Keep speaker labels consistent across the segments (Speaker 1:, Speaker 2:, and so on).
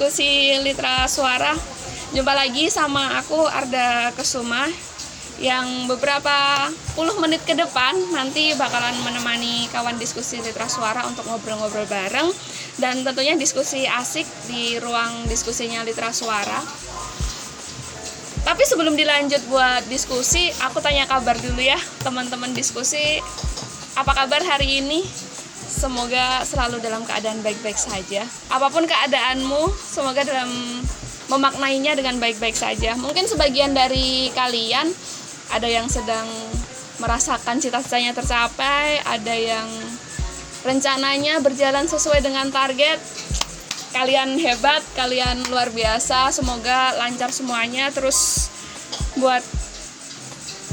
Speaker 1: diskusi Litra Suara. Jumpa lagi sama aku Arda Kesuma yang beberapa puluh menit ke depan nanti bakalan menemani kawan diskusi Litra Suara untuk ngobrol-ngobrol bareng dan tentunya diskusi asik di ruang diskusinya Litra Suara. Tapi sebelum dilanjut buat diskusi, aku tanya kabar dulu ya teman-teman diskusi. Apa kabar hari ini? Semoga selalu dalam keadaan baik-baik saja. Apa pun keadaanmu, semoga dalam memaknainya dengan baik-baik saja. Mungkin sebagian dari kalian ada yang sedang merasakan cita-citanya tercapai, ada yang rencananya berjalan sesuai dengan target. Kalian hebat, kalian luar biasa. Semoga lancar semuanya. Terus buat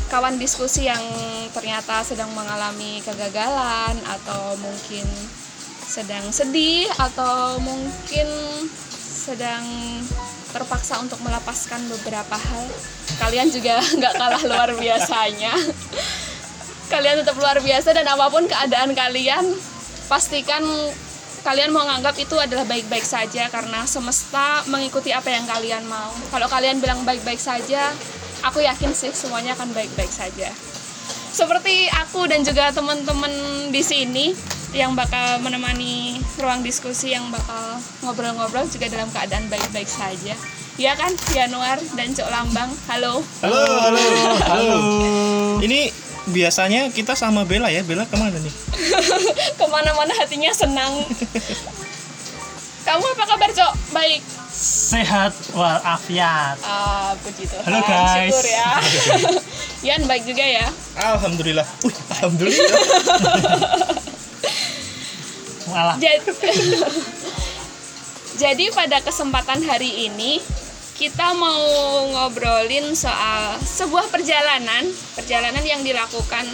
Speaker 1: kawan diskusi yang ternyata sedang mengalami kegagalan atau mungkin sedang sedih atau mungkin sedang terpaksa untuk melepaskan beberapa hal kalian juga nggak kalah luar biasanya. Kalian tetap luar biasa dan apa pun keadaan kalian pastikan kalian mau nganggap itu adalah baik-baik saja karena semesta mengikuti apa yang kalian mau. Kalau kalian bilang baik-baik saja aku yakin sih semuanya akan baik-baik saja seperti aku dan juga teman-teman di sini yang bakal menemani ruang diskusi yang bakal ngobrol-ngobrol juga dalam keadaan baik-baik saja. Ya kan, Januar dan Cok Lambang. Halo.
Speaker 2: Halo, halo, halo. Ini biasanya kita sama Bella ya. Bella ke mana nih?
Speaker 1: Ke mana-mana hatinya senang. Kamu apa kabar, Cok? Baik.
Speaker 3: Sehat walafiat
Speaker 1: Ah, puji Tuhan.
Speaker 3: Halo, guys.
Speaker 1: Syukur ya. Yan baik juga ya.
Speaker 2: Alhamdulillah. Wih, alhamdulillah.
Speaker 3: malah
Speaker 1: Jadi, jadi pada kesempatan hari ini kita mau ngobrolin soal sebuah perjalanan, perjalanan yang dilakukan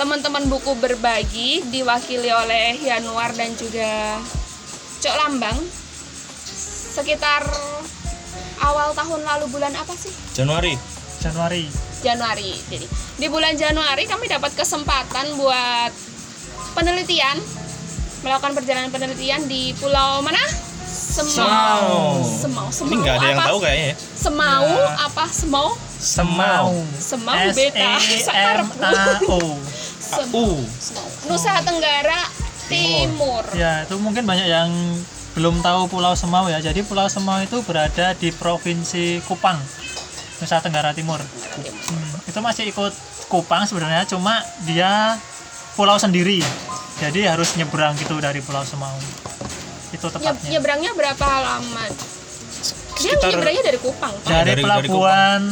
Speaker 1: teman-teman buku berbagi diwakili oleh Yanuar dan juga Cok Lambang sekitar awal tahun lalu bulan apa sih?
Speaker 2: Januari.
Speaker 3: Januari
Speaker 1: Januari. Jadi di bulan Januari kami dapat kesempatan buat penelitian melakukan perjalanan penelitian di pulau mana? Semau. Semau. Semau.
Speaker 2: Ini nggak ada yang
Speaker 1: apa?
Speaker 2: tahu kayaknya ya.
Speaker 1: Semau
Speaker 3: Ya.
Speaker 1: apa? Semau?
Speaker 3: Semau
Speaker 1: Semau
Speaker 3: S
Speaker 1: beta.
Speaker 3: E M
Speaker 1: Sakarepku.
Speaker 3: A O
Speaker 1: Semau.
Speaker 2: U.
Speaker 1: Semau. Nusa Tenggara Timur.
Speaker 3: ya itu mungkin banyak yang belum tahu Pulau Semau ya. Jadi Pulau Semau itu berada di provinsi Kupang Nusa Tenggara Timur. Hmm, itu masih ikut Kupang sebenarnya cuma dia pulau sendiri. Jadi harus nyebrang gitu dari Pulau Semau. Itu tepatnya.
Speaker 1: nyebrangnya berapa lama? Dia
Speaker 2: Sekitar
Speaker 1: nyebrangnya dari Kupang.
Speaker 2: Oh,
Speaker 3: dari,
Speaker 2: dari- dari
Speaker 3: pelabuhan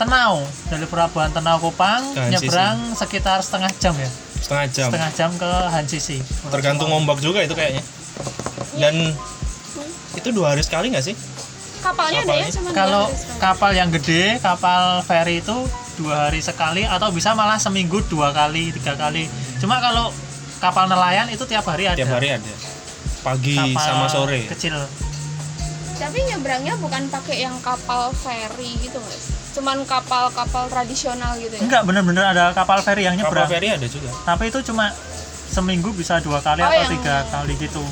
Speaker 3: Tenau. Dari pelabuhan Tenau Kupang nyebrang sekitar setengah jam ya.
Speaker 2: Setengah jam.
Speaker 3: setengah jam ke Hansisi.
Speaker 2: Tergantung ombak juga itu kayaknya. Dan itu dua hari sekali nggak sih?
Speaker 1: Kapalnya ada ya cuma dua
Speaker 3: kalau kapal yang gede kapal ferry itu dua hari sekali atau bisa malah seminggu dua kali tiga kali cuma kalau kapal nelayan itu tiap hari ada
Speaker 2: Tiap hari ada. Pagi
Speaker 3: Kapal
Speaker 2: sama sore.
Speaker 3: kecil
Speaker 1: Tapi nyebrangnya bukan pakai yang kapal ferry gitu guys. Cuman kapal-kapal tradisional gitu ya.
Speaker 3: enggak bener-bener ada kapal ferry yang
Speaker 2: Kapal
Speaker 3: nyebrang
Speaker 2: feri ada juga.
Speaker 3: tapi itu cuma seminggu bisa dua kali
Speaker 1: Oh,
Speaker 3: atau
Speaker 1: yang-
Speaker 3: tiga kali gitu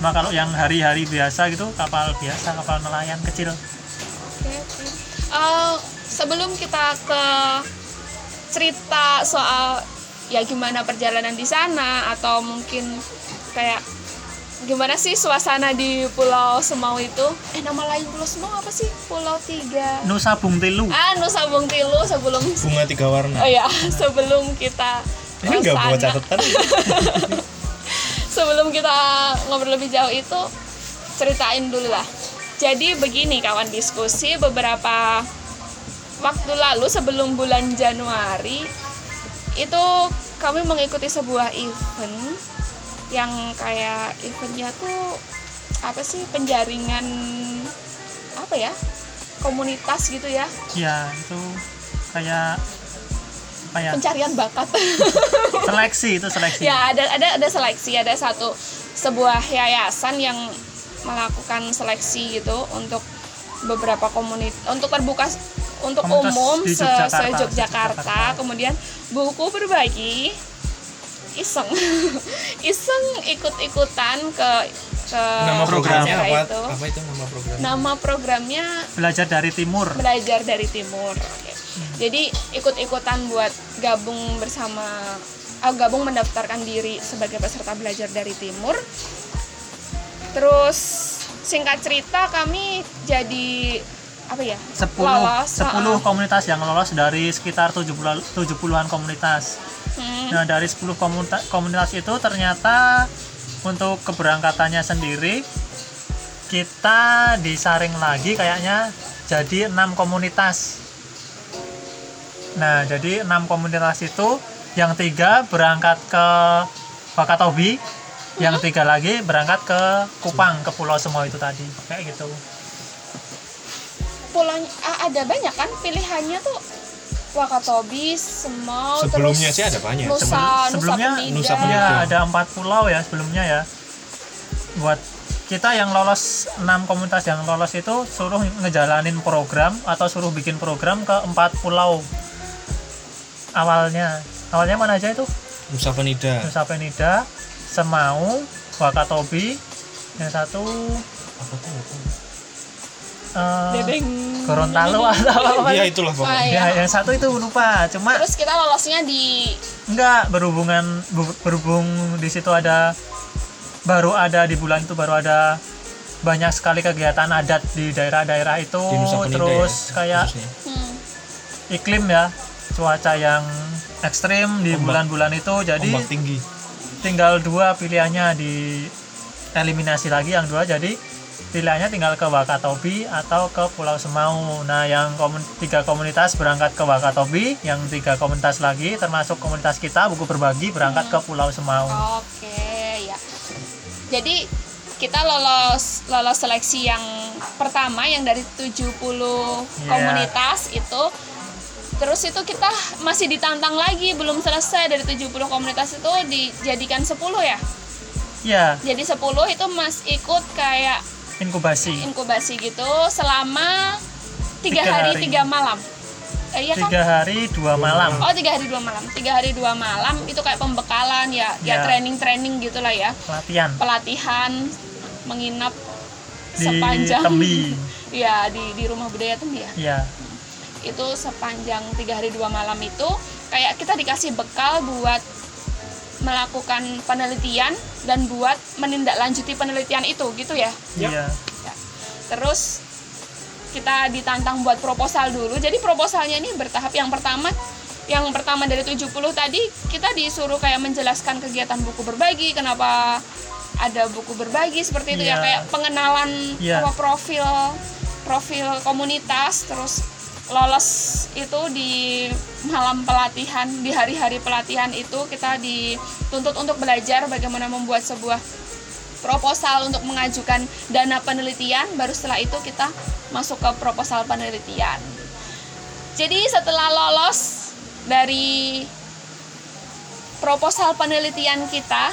Speaker 3: cuma kalau yang hari-hari biasa gitu kapal biasa kapal nelayan kecil
Speaker 1: Oke, oke. Eh, sebelum kita ke cerita soal ya gimana perjalanan di sana atau mungkin kayak gimana sih suasana di Pulau Semau itu? Eh nama lain Pulau Semau apa sih? Pulau Tiga.
Speaker 3: Nusa Bungtilu
Speaker 1: Ah, Nusa Bung Tilu sebelum
Speaker 2: Bunga tiga warna.
Speaker 1: Oh ya, sebelum kita
Speaker 2: Ini nggak buat catatan.
Speaker 1: sebelum kita ngobrol lebih jauh itu ceritain dulu lah. Jadi begini kawan diskusi beberapa waktu lalu sebelum bulan Januari itu kami mengikuti sebuah event yang kayak eventnya tuh apa sih penjaringan apa ya komunitas gitu ya
Speaker 3: ya itu kayak apa ya
Speaker 1: pencarian bakat
Speaker 3: seleksi itu seleksi
Speaker 1: ya ada ada ada seleksi ada satu sebuah yayasan yang melakukan seleksi gitu untuk beberapa komunitas untuk terbuka untuk
Speaker 3: Komunitas
Speaker 1: umum se
Speaker 3: Yogyakarta.
Speaker 1: se Yogyakarta kemudian buku berbagi iseng iseng ikut-ikutan ke ke
Speaker 2: Nama programnya apa?
Speaker 1: itu.
Speaker 2: Apa itu nama programnya?
Speaker 1: Nama programnya
Speaker 3: belajar dari timur
Speaker 1: belajar dari timur. Oke. Jadi ikut-ikutan buat gabung bersama ah, gabung mendaftarkan diri sebagai peserta belajar dari timur. Terus singkat cerita kami jadi apa ya?
Speaker 3: 10
Speaker 1: lolos,
Speaker 3: 10
Speaker 1: uh-uh.
Speaker 3: komunitas yang lolos dari sekitar 70 70-an komunitas.
Speaker 1: Hmm,
Speaker 3: Nah, dari 10 komunita- komunitas itu ternyata untuk keberangkatannya sendiri kita disaring lagi kayaknya jadi enam komunitas. Nah, jadi enam komunitas itu yang tiga berangkat ke Wakatobi, yang tiga lagi berangkat ke Kupang ke Pulau Semau itu tadi, kayak gitu.
Speaker 1: pulaunya ah, ada banyak kan pilihannya tuh Wakatobi, Semau,
Speaker 2: Sebelumnya
Speaker 1: terus
Speaker 2: sih ada banyak.
Speaker 1: Nusa,
Speaker 3: Sebelum-
Speaker 1: Nusa
Speaker 3: sebelumnya
Speaker 1: Penida.
Speaker 2: Nusa
Speaker 3: Ya,
Speaker 2: Penida.
Speaker 3: ada empat pulau ya sebelumnya ya. Buat kita yang lolos enam komunitas yang lolos itu suruh ngejalanin program atau suruh bikin program ke empat pulau. Awalnya, awalnya mana aja itu?
Speaker 2: Nusa Penida.
Speaker 3: Nusa Penida, Semau, Wakatobi, yang satu
Speaker 2: Apa tuh?
Speaker 3: eh,
Speaker 1: Dedeng.
Speaker 3: Gorontalo atau apa?
Speaker 2: Iya itulah
Speaker 1: Ah,
Speaker 2: pokoknya.
Speaker 1: iya.
Speaker 3: Ya, yang satu itu lupa. Cuma
Speaker 1: Terus kita lolosnya di
Speaker 3: Enggak, berhubungan bu- berhubung di situ ada baru ada di bulan itu baru ada banyak sekali kegiatan adat di daerah-daerah itu
Speaker 2: Di Nusa Penida
Speaker 3: terus
Speaker 2: ya,
Speaker 3: kayak
Speaker 2: khususnya.
Speaker 1: hmm,
Speaker 3: iklim ya cuaca yang ekstrim di bulan-bulan itu jadi
Speaker 2: ombak tinggi.
Speaker 3: tinggal dua pilihannya di eliminasi lagi yang dua jadi pilihannya tinggal ke Wakatobi atau ke Pulau Semau nah yang komun- tiga komunitas berangkat ke Wakatobi yang tiga komunitas lagi termasuk komunitas kita buku berbagi berangkat ke Pulau Semau
Speaker 1: Oke, ya. Jadi kita lolos lolos seleksi yang pertama yang dari 70 komunitas itu terus itu kita masih ditantang lagi belum selesai dari 70 komunitas itu dijadikan 10 ya.
Speaker 3: ya
Speaker 1: Jadi 10 itu Mas ikut kayak
Speaker 3: inkubasi
Speaker 1: inkubasi gitu selama tiga
Speaker 3: Tiga
Speaker 1: hari,
Speaker 3: hari.
Speaker 1: tiga malam. Eh, iya kan?
Speaker 3: tiga hari dua malam
Speaker 1: Oh tiga hari dua malam, tiga hari dua malam itu kayak pembekalan ya, ya
Speaker 3: Ya.
Speaker 1: training training gitulah ya,
Speaker 3: latihan
Speaker 1: pelatihan menginap
Speaker 3: di
Speaker 1: sepanjang
Speaker 3: Tembi
Speaker 1: ya di di rumah budaya Tembi ya.
Speaker 3: ya
Speaker 1: Itu sepanjang tiga hari dua malam itu kayak kita dikasih bekal buat melakukan penelitian dan buat menindaklanjuti penelitian itu gitu ya.
Speaker 3: iya
Speaker 1: Ya. Terus kita ditantang buat proposal dulu. Jadi proposalnya ini bertahap. Yang pertama yang pertama dari 70 tadi kita disuruh kayak menjelaskan kegiatan buku berbagi, kenapa ada buku berbagi seperti itu ya
Speaker 3: Iya.
Speaker 1: kayak pengenalan apa profil profil komunitas terus lolos itu di malam pelatihan di hari-hari pelatihan itu kita dituntut untuk belajar bagaimana membuat sebuah proposal untuk mengajukan dana penelitian. Baru setelah itu kita masuk ke proposal penelitian. Jadi setelah lolos dari proposal penelitian kita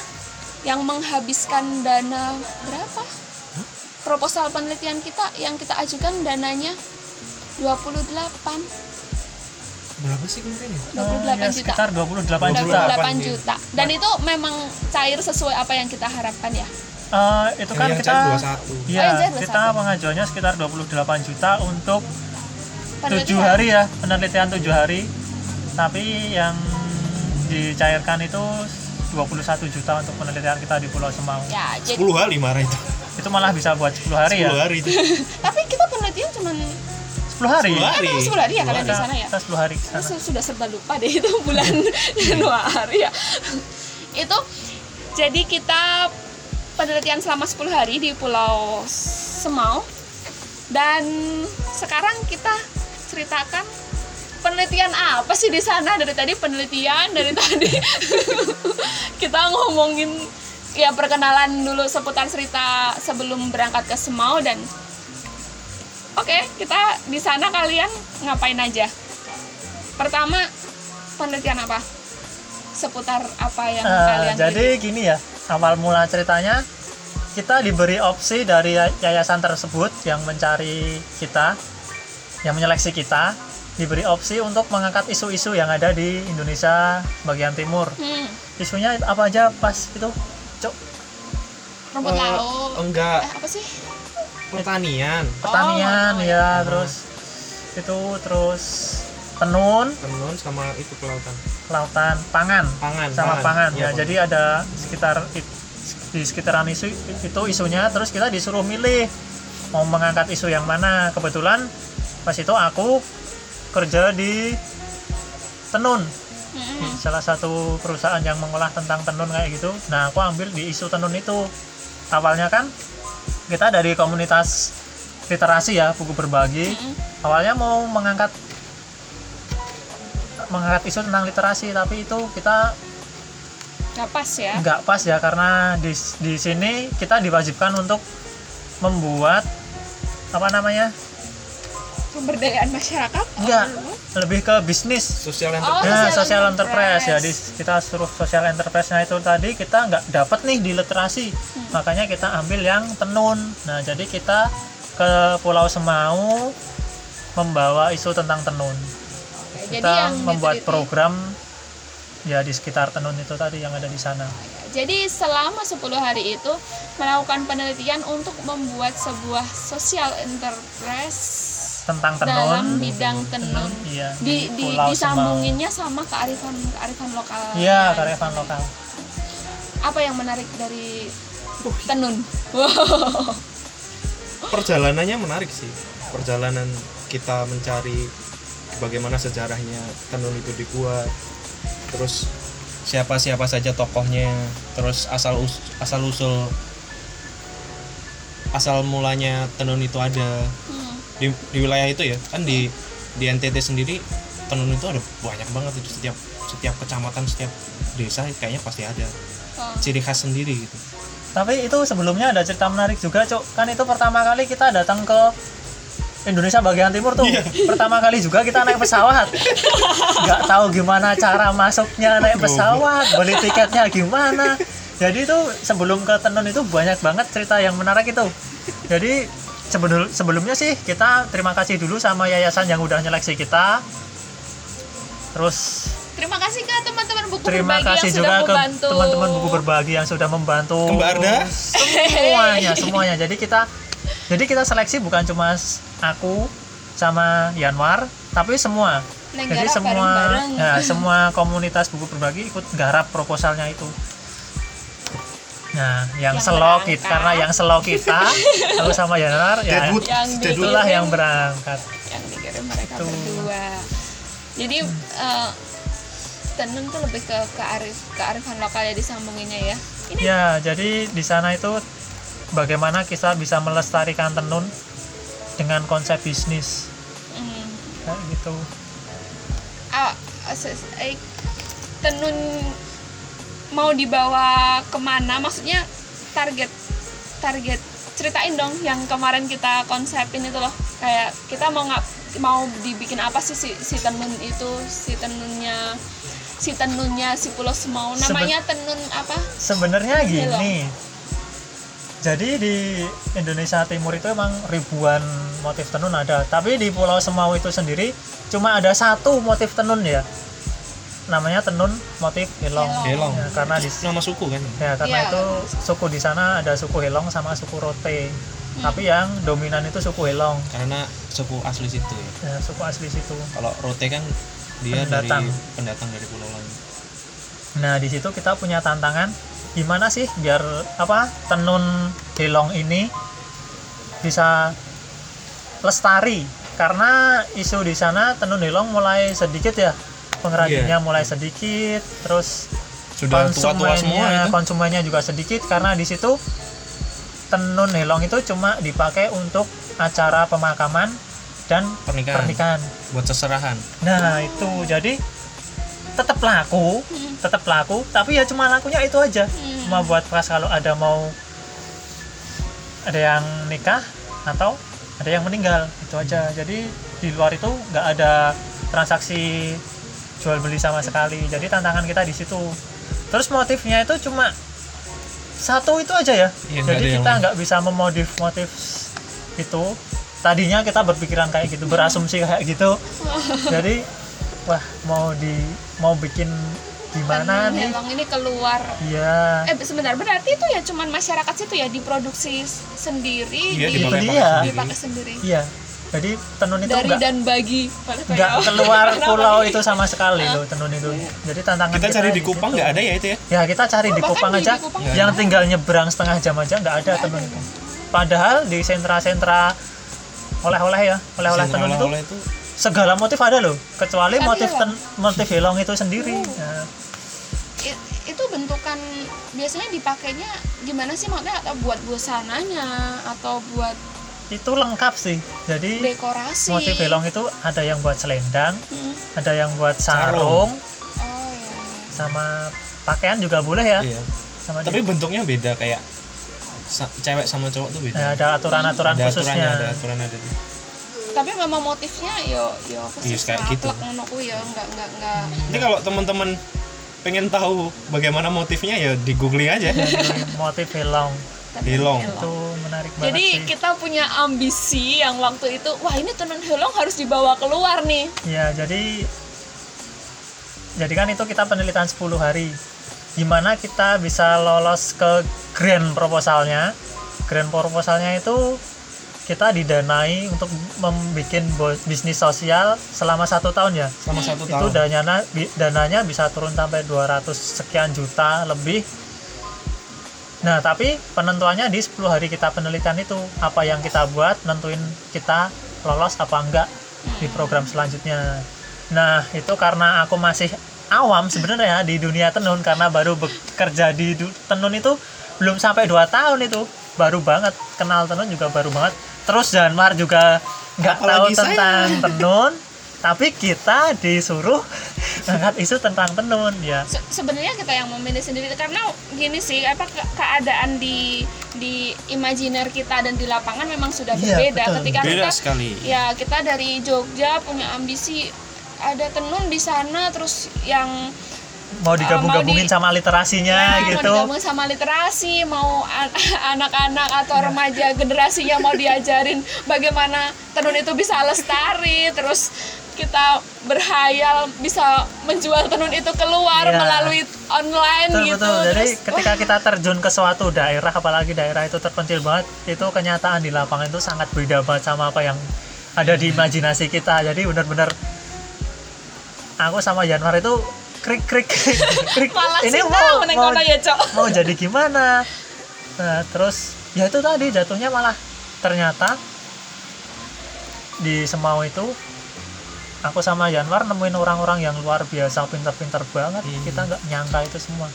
Speaker 1: yang menghabiskan dana berapa? Proposal penelitian kita yang kita ajukan dananya 28
Speaker 2: Berapa sih kemarin ya?
Speaker 1: 28
Speaker 3: Oh, ya,
Speaker 1: juta
Speaker 3: sekitar 28 juta
Speaker 1: 28 juta dan itu memang cair sesuai apa yang kita harapkan ya
Speaker 3: Eh, itu kan
Speaker 2: yang
Speaker 3: kita
Speaker 2: 21.
Speaker 1: Oh,
Speaker 3: Iya, kita
Speaker 1: 21.
Speaker 3: pengajuannya sekitar 28 juta untuk tujuh
Speaker 1: Penelitian.
Speaker 3: hari ya penelitian tujuh hari tapi yang dicairkan itu 21 juta untuk penelitian kita di Pulau Semau
Speaker 1: ya jadi
Speaker 2: 10 hari marah itu.
Speaker 3: itu malah bisa buat 10 hari
Speaker 2: 10
Speaker 3: ya
Speaker 2: hari itu.
Speaker 1: tapi kita penelitian cuman
Speaker 3: 10 hari
Speaker 2: 10 hari.
Speaker 1: Emang 10 hari ya kalian di sana ya?
Speaker 3: kita 10 hari di sana.
Speaker 1: Saya sudah serba lupa deh itu bulan Januari ya. itu jadi kita penelitian selama 10 hari di Pulau Semau dan sekarang kita ceritakan penelitian apa sih di sana dari tadi penelitian dari tadi kita ngomongin ya perkenalan dulu seputar cerita sebelum berangkat ke Semau dan oke kita di sana kalian ngapain aja? Pertama penelitian apa? Seputar apa yang
Speaker 3: Eh,
Speaker 1: kalian
Speaker 3: jadi gini ya awal mula ceritanya kita diberi opsi dari yayasan tersebut yang mencari kita yang menyeleksi kita diberi opsi untuk mengangkat isu-isu yang ada di Indonesia bagian timur.
Speaker 1: Hmm,
Speaker 3: isunya apa aja pas? Itu? Cok
Speaker 1: rumput
Speaker 2: Eh,
Speaker 1: laut.
Speaker 2: enggak.
Speaker 1: eh, apa sih
Speaker 2: pertanian.
Speaker 3: Pertanian
Speaker 1: Oh,
Speaker 3: ya terus itu terus tenun.
Speaker 2: Tenun sama itu kelautan.
Speaker 3: Lautan pangan.
Speaker 2: Pangan
Speaker 3: sama pangan,
Speaker 2: Iya,
Speaker 3: ya. jadi ada sekitar it- di sekitaran isu itu isunya terus kita disuruh milih mau mengangkat isu yang mana. Kebetulan pas itu aku kerja di tenun. Di salah satu perusahaan yang mengolah tentang tenun kayak gitu. Nah aku ambil di isu tenun itu. Awalnya kan kita dari komunitas literasi ya buku berbagi
Speaker 1: Mm-mm.
Speaker 3: awalnya mau mengangkat mengangkat isu tentang literasi tapi itu kita
Speaker 1: nggak pas ya
Speaker 3: nggak pas ya karena di di sini kita diwajibkan untuk membuat apa namanya
Speaker 1: pemberdayaan masyarakat
Speaker 3: Enggak.
Speaker 1: Oh,
Speaker 3: lebih ke bisnis
Speaker 2: sosial
Speaker 1: Oh,
Speaker 2: enterprise
Speaker 3: Nah,
Speaker 1: social
Speaker 3: enterprise ya di
Speaker 1: enterprise.
Speaker 3: kita suruh social enterprise-nya itu tadi kita nggak dapat nih di literasi. Makanya kita ambil yang tenun. Nah, jadi kita ke Pulau Semau membawa isu tentang tenun.
Speaker 1: Oke, jadi
Speaker 3: Kita
Speaker 1: yang
Speaker 3: membuat
Speaker 1: diteliti-
Speaker 3: program ya di sekitar tenun itu tadi yang ada di sana.
Speaker 1: Jadi selama 10 hari itu melakukan penelitian untuk membuat sebuah social enterprise
Speaker 3: Tentang tenun.
Speaker 1: dalam bidang tenun.
Speaker 3: Iya,
Speaker 1: Di, di
Speaker 3: Pulau
Speaker 1: disambunginnya sama kearifan kearifan lokal.
Speaker 3: Iya, karyawan lokal.
Speaker 1: Apa yang menarik dari tenun? Wow.
Speaker 2: perjalanannya menarik sih perjalanan kita mencari bagaimana sejarahnya tenun itu dibuat terus siapa siapa saja tokohnya terus asal us- asal usul asal mulanya tenun itu ada
Speaker 1: Hmm.
Speaker 2: Di, di wilayah itu ya kan di di NTT sendiri tenun itu ada banyak banget itu setiap setiap kecamatan setiap desa kayaknya pasti ada
Speaker 1: Oh.
Speaker 2: ciri khas sendiri gitu
Speaker 3: Tapi itu sebelumnya ada cerita menarik juga, Cok. Kan itu pertama kali kita datang ke Indonesia bagian timur tuh. Pertama kali juga kita naik pesawat. Nggak tahu gimana cara masuknya naik pesawat, beli tiketnya gimana. Jadi itu sebelum ke Tenun itu banyak banget cerita yang menarik itu. Jadi sebelum sebelumnya sih kita terima kasih dulu sama yayasan yang udah nyeleksi kita. Terus
Speaker 1: Terima kasih ke teman-teman buku
Speaker 3: terima
Speaker 1: berbagi
Speaker 3: kasih
Speaker 1: yang
Speaker 3: juga
Speaker 1: sudah
Speaker 3: ke
Speaker 1: membantu.
Speaker 3: teman-teman buku berbagi yang sudah membantu
Speaker 2: Ke Mbak Arda.
Speaker 3: semuanya semuanya jadi kita jadi kita seleksi bukan cuma aku sama Yanwar tapi semua
Speaker 1: Neng
Speaker 3: jadi semua
Speaker 1: bareng-bareng.
Speaker 3: ya, semua komunitas buku berbagi ikut garap proposalnya itu nah yang,
Speaker 1: Yang
Speaker 3: selo
Speaker 1: berangkat.
Speaker 3: kita karena yang selo kita aku sama Yanwar ya
Speaker 2: Deadwood
Speaker 1: Yang
Speaker 3: itulah yang berangkat
Speaker 1: yang dikirim mereka
Speaker 3: Tuh.
Speaker 1: berdua. Jadi eh, tenun tuh lebih ke kearif kearifan lokal ya disambunginnya ya. Ini
Speaker 3: Ya, jadi di sana itu bagaimana kita bisa melestarikan tenun dengan konsep bisnis
Speaker 1: hmm,
Speaker 3: kayak gitu.
Speaker 1: ah, eh, tenun mau dibawa ke mana? Maksudnya target target ceritain dong yang kemarin kita konsepin itu loh kayak kita mau nggak mau dibikin apa sih si, si tenun itu si tenunnya si tenunnya si pulau semau namanya tenun apa
Speaker 3: Sebenarnya
Speaker 1: Iya loh.
Speaker 3: gini. Jadi di Indonesia Timur itu emang ribuan motif tenun ada, tapi di Pulau Semau itu sendiri cuma ada satu motif tenun ya. Namanya tenun motif Helong.
Speaker 2: Helong.
Speaker 3: Ya, karena di
Speaker 2: nama suku kan
Speaker 3: Ya, karena
Speaker 1: Iya.
Speaker 3: itu suku di sana ada suku Helong sama suku Rote.
Speaker 1: Hmm.
Speaker 3: Tapi yang dominan itu suku Helong.
Speaker 2: karena suku asli situ ya
Speaker 3: Ya, suku asli situ.
Speaker 2: kalau Rote kan dia
Speaker 3: Pendatang.
Speaker 2: dari pendatang dari pulau lain
Speaker 3: Nah, di situ kita punya tantangan gimana sih biar apa tenun Helong ini bisa lestari karena isu di sana tenun Helong mulai sedikit ya pengrajinnya mulai sedikit terus
Speaker 2: sudah tua-tua semua
Speaker 3: konsumennya
Speaker 2: itu
Speaker 3: konsumennya juga sedikit karena di situ tenun Helong itu cuma dipakai untuk acara pemakaman dan
Speaker 2: pernikahan.
Speaker 3: pernikahan.
Speaker 2: Buat seserahan.
Speaker 3: Nah itu. Jadi tetap laku, tetap laku, tapi ya cuma lakunya itu aja.
Speaker 1: Hmm.
Speaker 3: Cuma buat pas kalau ada mau ada yang nikah atau ada yang meninggal itu aja. Jadi di luar itu nggak ada transaksi jual beli sama sekali. Jadi tantangan kita di situ. Terus motifnya itu cuma satu itu aja ya.
Speaker 2: Iya, nggak
Speaker 3: Jadi kita nggak bisa memodif motif itu. Tadinya kita berpikiran kayak gitu, berasumsi kayak gitu. Jadi wah mau di mau bikin gimana nih
Speaker 1: Helong ini keluar
Speaker 3: iya
Speaker 1: eh sebentar berarti itu ya cuman masyarakat situ ya diproduksi sendiri
Speaker 2: Iya,
Speaker 1: di-
Speaker 2: dipakai
Speaker 3: dia.
Speaker 2: sendiri.
Speaker 1: dipakai sendiri
Speaker 3: iya jadi tenun itu
Speaker 1: dari
Speaker 3: enggak
Speaker 1: dan bagi
Speaker 3: nggak keluar pulau
Speaker 1: nih?
Speaker 3: itu sama sekali loh tenun itu. Jadi tantangan
Speaker 2: Kita cari di. Kupang nggak ada ya itu ya?
Speaker 3: ya kita cari di
Speaker 1: bahkan
Speaker 3: Kupang
Speaker 1: di-
Speaker 3: aja.
Speaker 1: Di Kupang
Speaker 3: yang
Speaker 1: nggak
Speaker 3: tinggal nyebrang setengah jam aja nggak ada tenun itu. Padahal di sentra-sentra oleh-oleh ya oleh-oleh tenun itu
Speaker 2: itu.
Speaker 3: segala motif ada loh kecuali
Speaker 1: Tapi
Speaker 3: motif
Speaker 1: helong.
Speaker 3: ten, motif helong itu sendiri.
Speaker 1: Oh.
Speaker 3: Nah,
Speaker 1: I- itu bentukan biasanya dipakainya gimana sih maksudnya? Atau buat busananya atau buat
Speaker 3: itu lengkap sih jadi
Speaker 1: dekorasi
Speaker 3: motif helong itu ada yang buat selendang
Speaker 1: Hmm.
Speaker 3: ada yang buat
Speaker 2: Sarung.
Speaker 3: sarung
Speaker 1: oh ya
Speaker 3: sama pakaian juga boleh ya
Speaker 2: iya.
Speaker 3: sama
Speaker 2: Tapi bentuknya beda kayak sa- cewek sama cowok tuh beda.
Speaker 3: Nah, ada aturan-aturan
Speaker 2: ada
Speaker 3: khususnya
Speaker 2: aturannya, ada aturan ada tuh.
Speaker 1: tapi memang motifnya yo yo
Speaker 2: Iya, kayak gitu.
Speaker 1: ngono ya enggak enggak enggak
Speaker 2: Ini kalau teman-teman pengen tahu bagaimana motifnya ya di googling aja.
Speaker 3: Jadi, motif helong
Speaker 2: Hilong.
Speaker 3: itu menarik banget
Speaker 1: Jadi
Speaker 3: sih
Speaker 1: kita punya ambisi yang waktu itu, wah ini tenun helong harus dibawa keluar nih.
Speaker 3: ya jadi jadi kan itu kita penelitian 10 hari gimana kita bisa lolos ke grand proposalnya grand proposalnya itu kita didanai untuk membuat bisnis sosial selama satu tahun ya
Speaker 2: Selama satu
Speaker 3: itu
Speaker 2: tahun.
Speaker 3: dananya bi- dananya bisa turun sampai 200 sekian juta lebih nah tapi penentuannya di 10 hari kita penelitian itu apa yang kita buat nentuin kita lolos apa enggak di program selanjutnya. Nah itu karena aku masih awam sebenarnya di dunia tenun karena baru bekerja di tenun itu belum sampai 2 tahun itu. Baru banget kenal tenun juga baru banget. Terus Janmar juga nggak tahu tentang tenun tapi kita disuruh angkat isu tentang tenun ya
Speaker 1: Se- Sebenarnya kita yang memilih sendiri karena gini sih, apa ke- keadaan di di imajiner kita dan di lapangan memang sudah
Speaker 3: Iya,
Speaker 1: berbeda.
Speaker 3: betul.
Speaker 1: Ketika
Speaker 2: Beda
Speaker 1: kita
Speaker 2: sekali.
Speaker 1: ya kita dari Jogja punya ambisi ada tenun di sana terus yang
Speaker 3: mau digabung-gabungin
Speaker 1: di-
Speaker 3: sama literasinya
Speaker 1: Ya,
Speaker 3: gitu
Speaker 1: mau digabung sama literasi mau an- anak-anak atau remaja generasinya mau diajarin bagaimana tenun itu bisa lestari terus kita berhayal bisa menjual tenun itu keluar
Speaker 3: Iya.
Speaker 1: melalui online
Speaker 3: betul
Speaker 1: gitu.
Speaker 3: betul. Jadi
Speaker 1: terus
Speaker 3: ketika kita terjun ke suatu daerah apalagi daerah itu terpencil banget itu kenyataan di lapangan itu sangat beda banget sama apa yang ada di imajinasi kita. Jadi benar-benar aku sama Yanwar itu krik krik krik, krik.
Speaker 1: malah
Speaker 3: ini mau mau,
Speaker 1: ya cok.
Speaker 3: mau jadi gimana? Nah terus ya itu tadi jatuhnya malah ternyata di Semau itu aku sama Yanwar nemuin orang-orang yang luar biasa pinter-pinter banget
Speaker 2: Hmm.
Speaker 3: kita nggak nyangka itu semua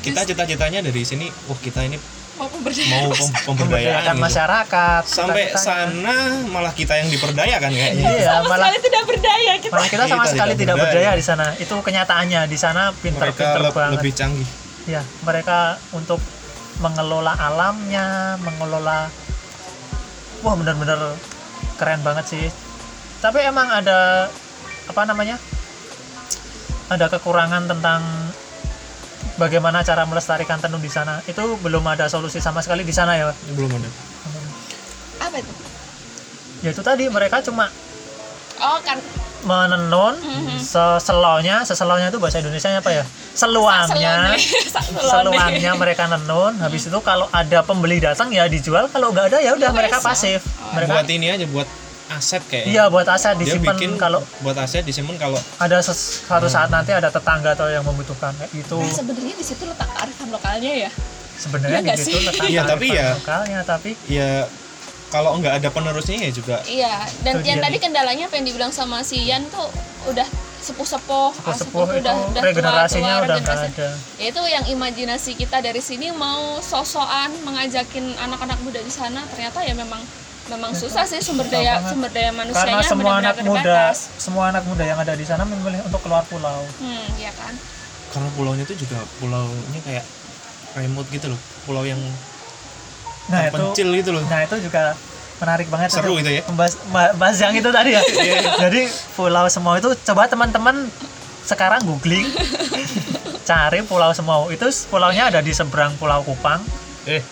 Speaker 2: Kita cita-citanya dari sini, wah kita ini
Speaker 1: mau pemberdayaan
Speaker 2: mau pem- pemberdayaan
Speaker 3: memberdayakan
Speaker 2: gitu.
Speaker 3: masyarakat
Speaker 2: Sampai
Speaker 3: cita-citanya.
Speaker 2: sana malah kita yang diperdayakan kayaknya.
Speaker 3: iya
Speaker 1: sama
Speaker 3: malah
Speaker 1: sekali tidak berdaya kita
Speaker 3: malah kita sama
Speaker 2: Kita
Speaker 3: sekali
Speaker 2: tidak berdaya.
Speaker 3: berdaya di sana itu kenyataannya di sana pinter-pinter
Speaker 2: le-
Speaker 3: banget
Speaker 2: lebih canggih.
Speaker 3: ya mereka untuk mengelola alamnya mengelola wah bener-bener keren banget sih tapi emang ada apa namanya ada kekurangan tentang bagaimana cara melestarikan tenun di sana. Itu belum ada solusi sama sekali di sana ya
Speaker 2: Belum ada.
Speaker 1: apa itu?
Speaker 3: Ya itu tadi mereka cuma
Speaker 1: oh kan.
Speaker 3: menenun
Speaker 1: Mhm.
Speaker 3: seselonya seselonya itu bahasa Indonesia apa ya? Seluangnya. Seluangnya. Mereka nenun. Habis itu kalau ada pembeli datang ya dijual. Kalau nggak ada ya udah mereka pasif.
Speaker 1: Oh.
Speaker 3: mereka
Speaker 2: Buat ini aja buat aset kayaknya.
Speaker 3: iya buat aset
Speaker 2: Dia
Speaker 3: disimpan
Speaker 2: bikin
Speaker 3: kalau
Speaker 2: buat aset disimpan kalau
Speaker 3: ada suatu saat nanti ada tetangga atau yang membutuhkan kayak gitu
Speaker 1: Nah, sebenarnya di situ letak kearifan lokalnya ya
Speaker 3: sebenarnya
Speaker 1: Iya
Speaker 3: di
Speaker 1: nggak
Speaker 3: situ
Speaker 1: sih?
Speaker 3: letak
Speaker 2: Iya, tapi ya-
Speaker 3: lokalnya tapi
Speaker 2: ya kalau nggak ada penerusnya ya juga
Speaker 1: Iya, dan yang tadi kendalanya apa yang dibilang sama si Yan tuh udah sepuh-sepuh, ah,
Speaker 3: sepuh
Speaker 1: tuh
Speaker 3: itu regenerasinya
Speaker 1: tua-tua,
Speaker 3: udah nggak
Speaker 1: regenerasi.
Speaker 3: ada
Speaker 1: Ya, itu yang imajinasi kita dari sini mau sosokan mengajakin anak-anak muda di sana ternyata ya memang memang susah sih sumber daya sumber daya
Speaker 3: karena
Speaker 1: manusianya
Speaker 3: semua
Speaker 1: benar-benar
Speaker 3: anak muda
Speaker 1: terbatas.
Speaker 3: semua anak muda yang ada di sana memilih untuk keluar pulau
Speaker 1: Hmm, iya kan.
Speaker 2: karena pulaunya itu juga pulaunya kayak remote gitu loh pulau yang
Speaker 3: nah itu
Speaker 2: terpencil gitu loh
Speaker 3: Nah itu juga menarik banget
Speaker 2: Seru itu ya.
Speaker 3: Membahas, ma- bahas yang itu tadi ya. Jadi Pulau Semau itu coba teman-teman sekarang googling cari Pulau Semau itu pulaunya ada di seberang Pulau Kupang,
Speaker 2: eh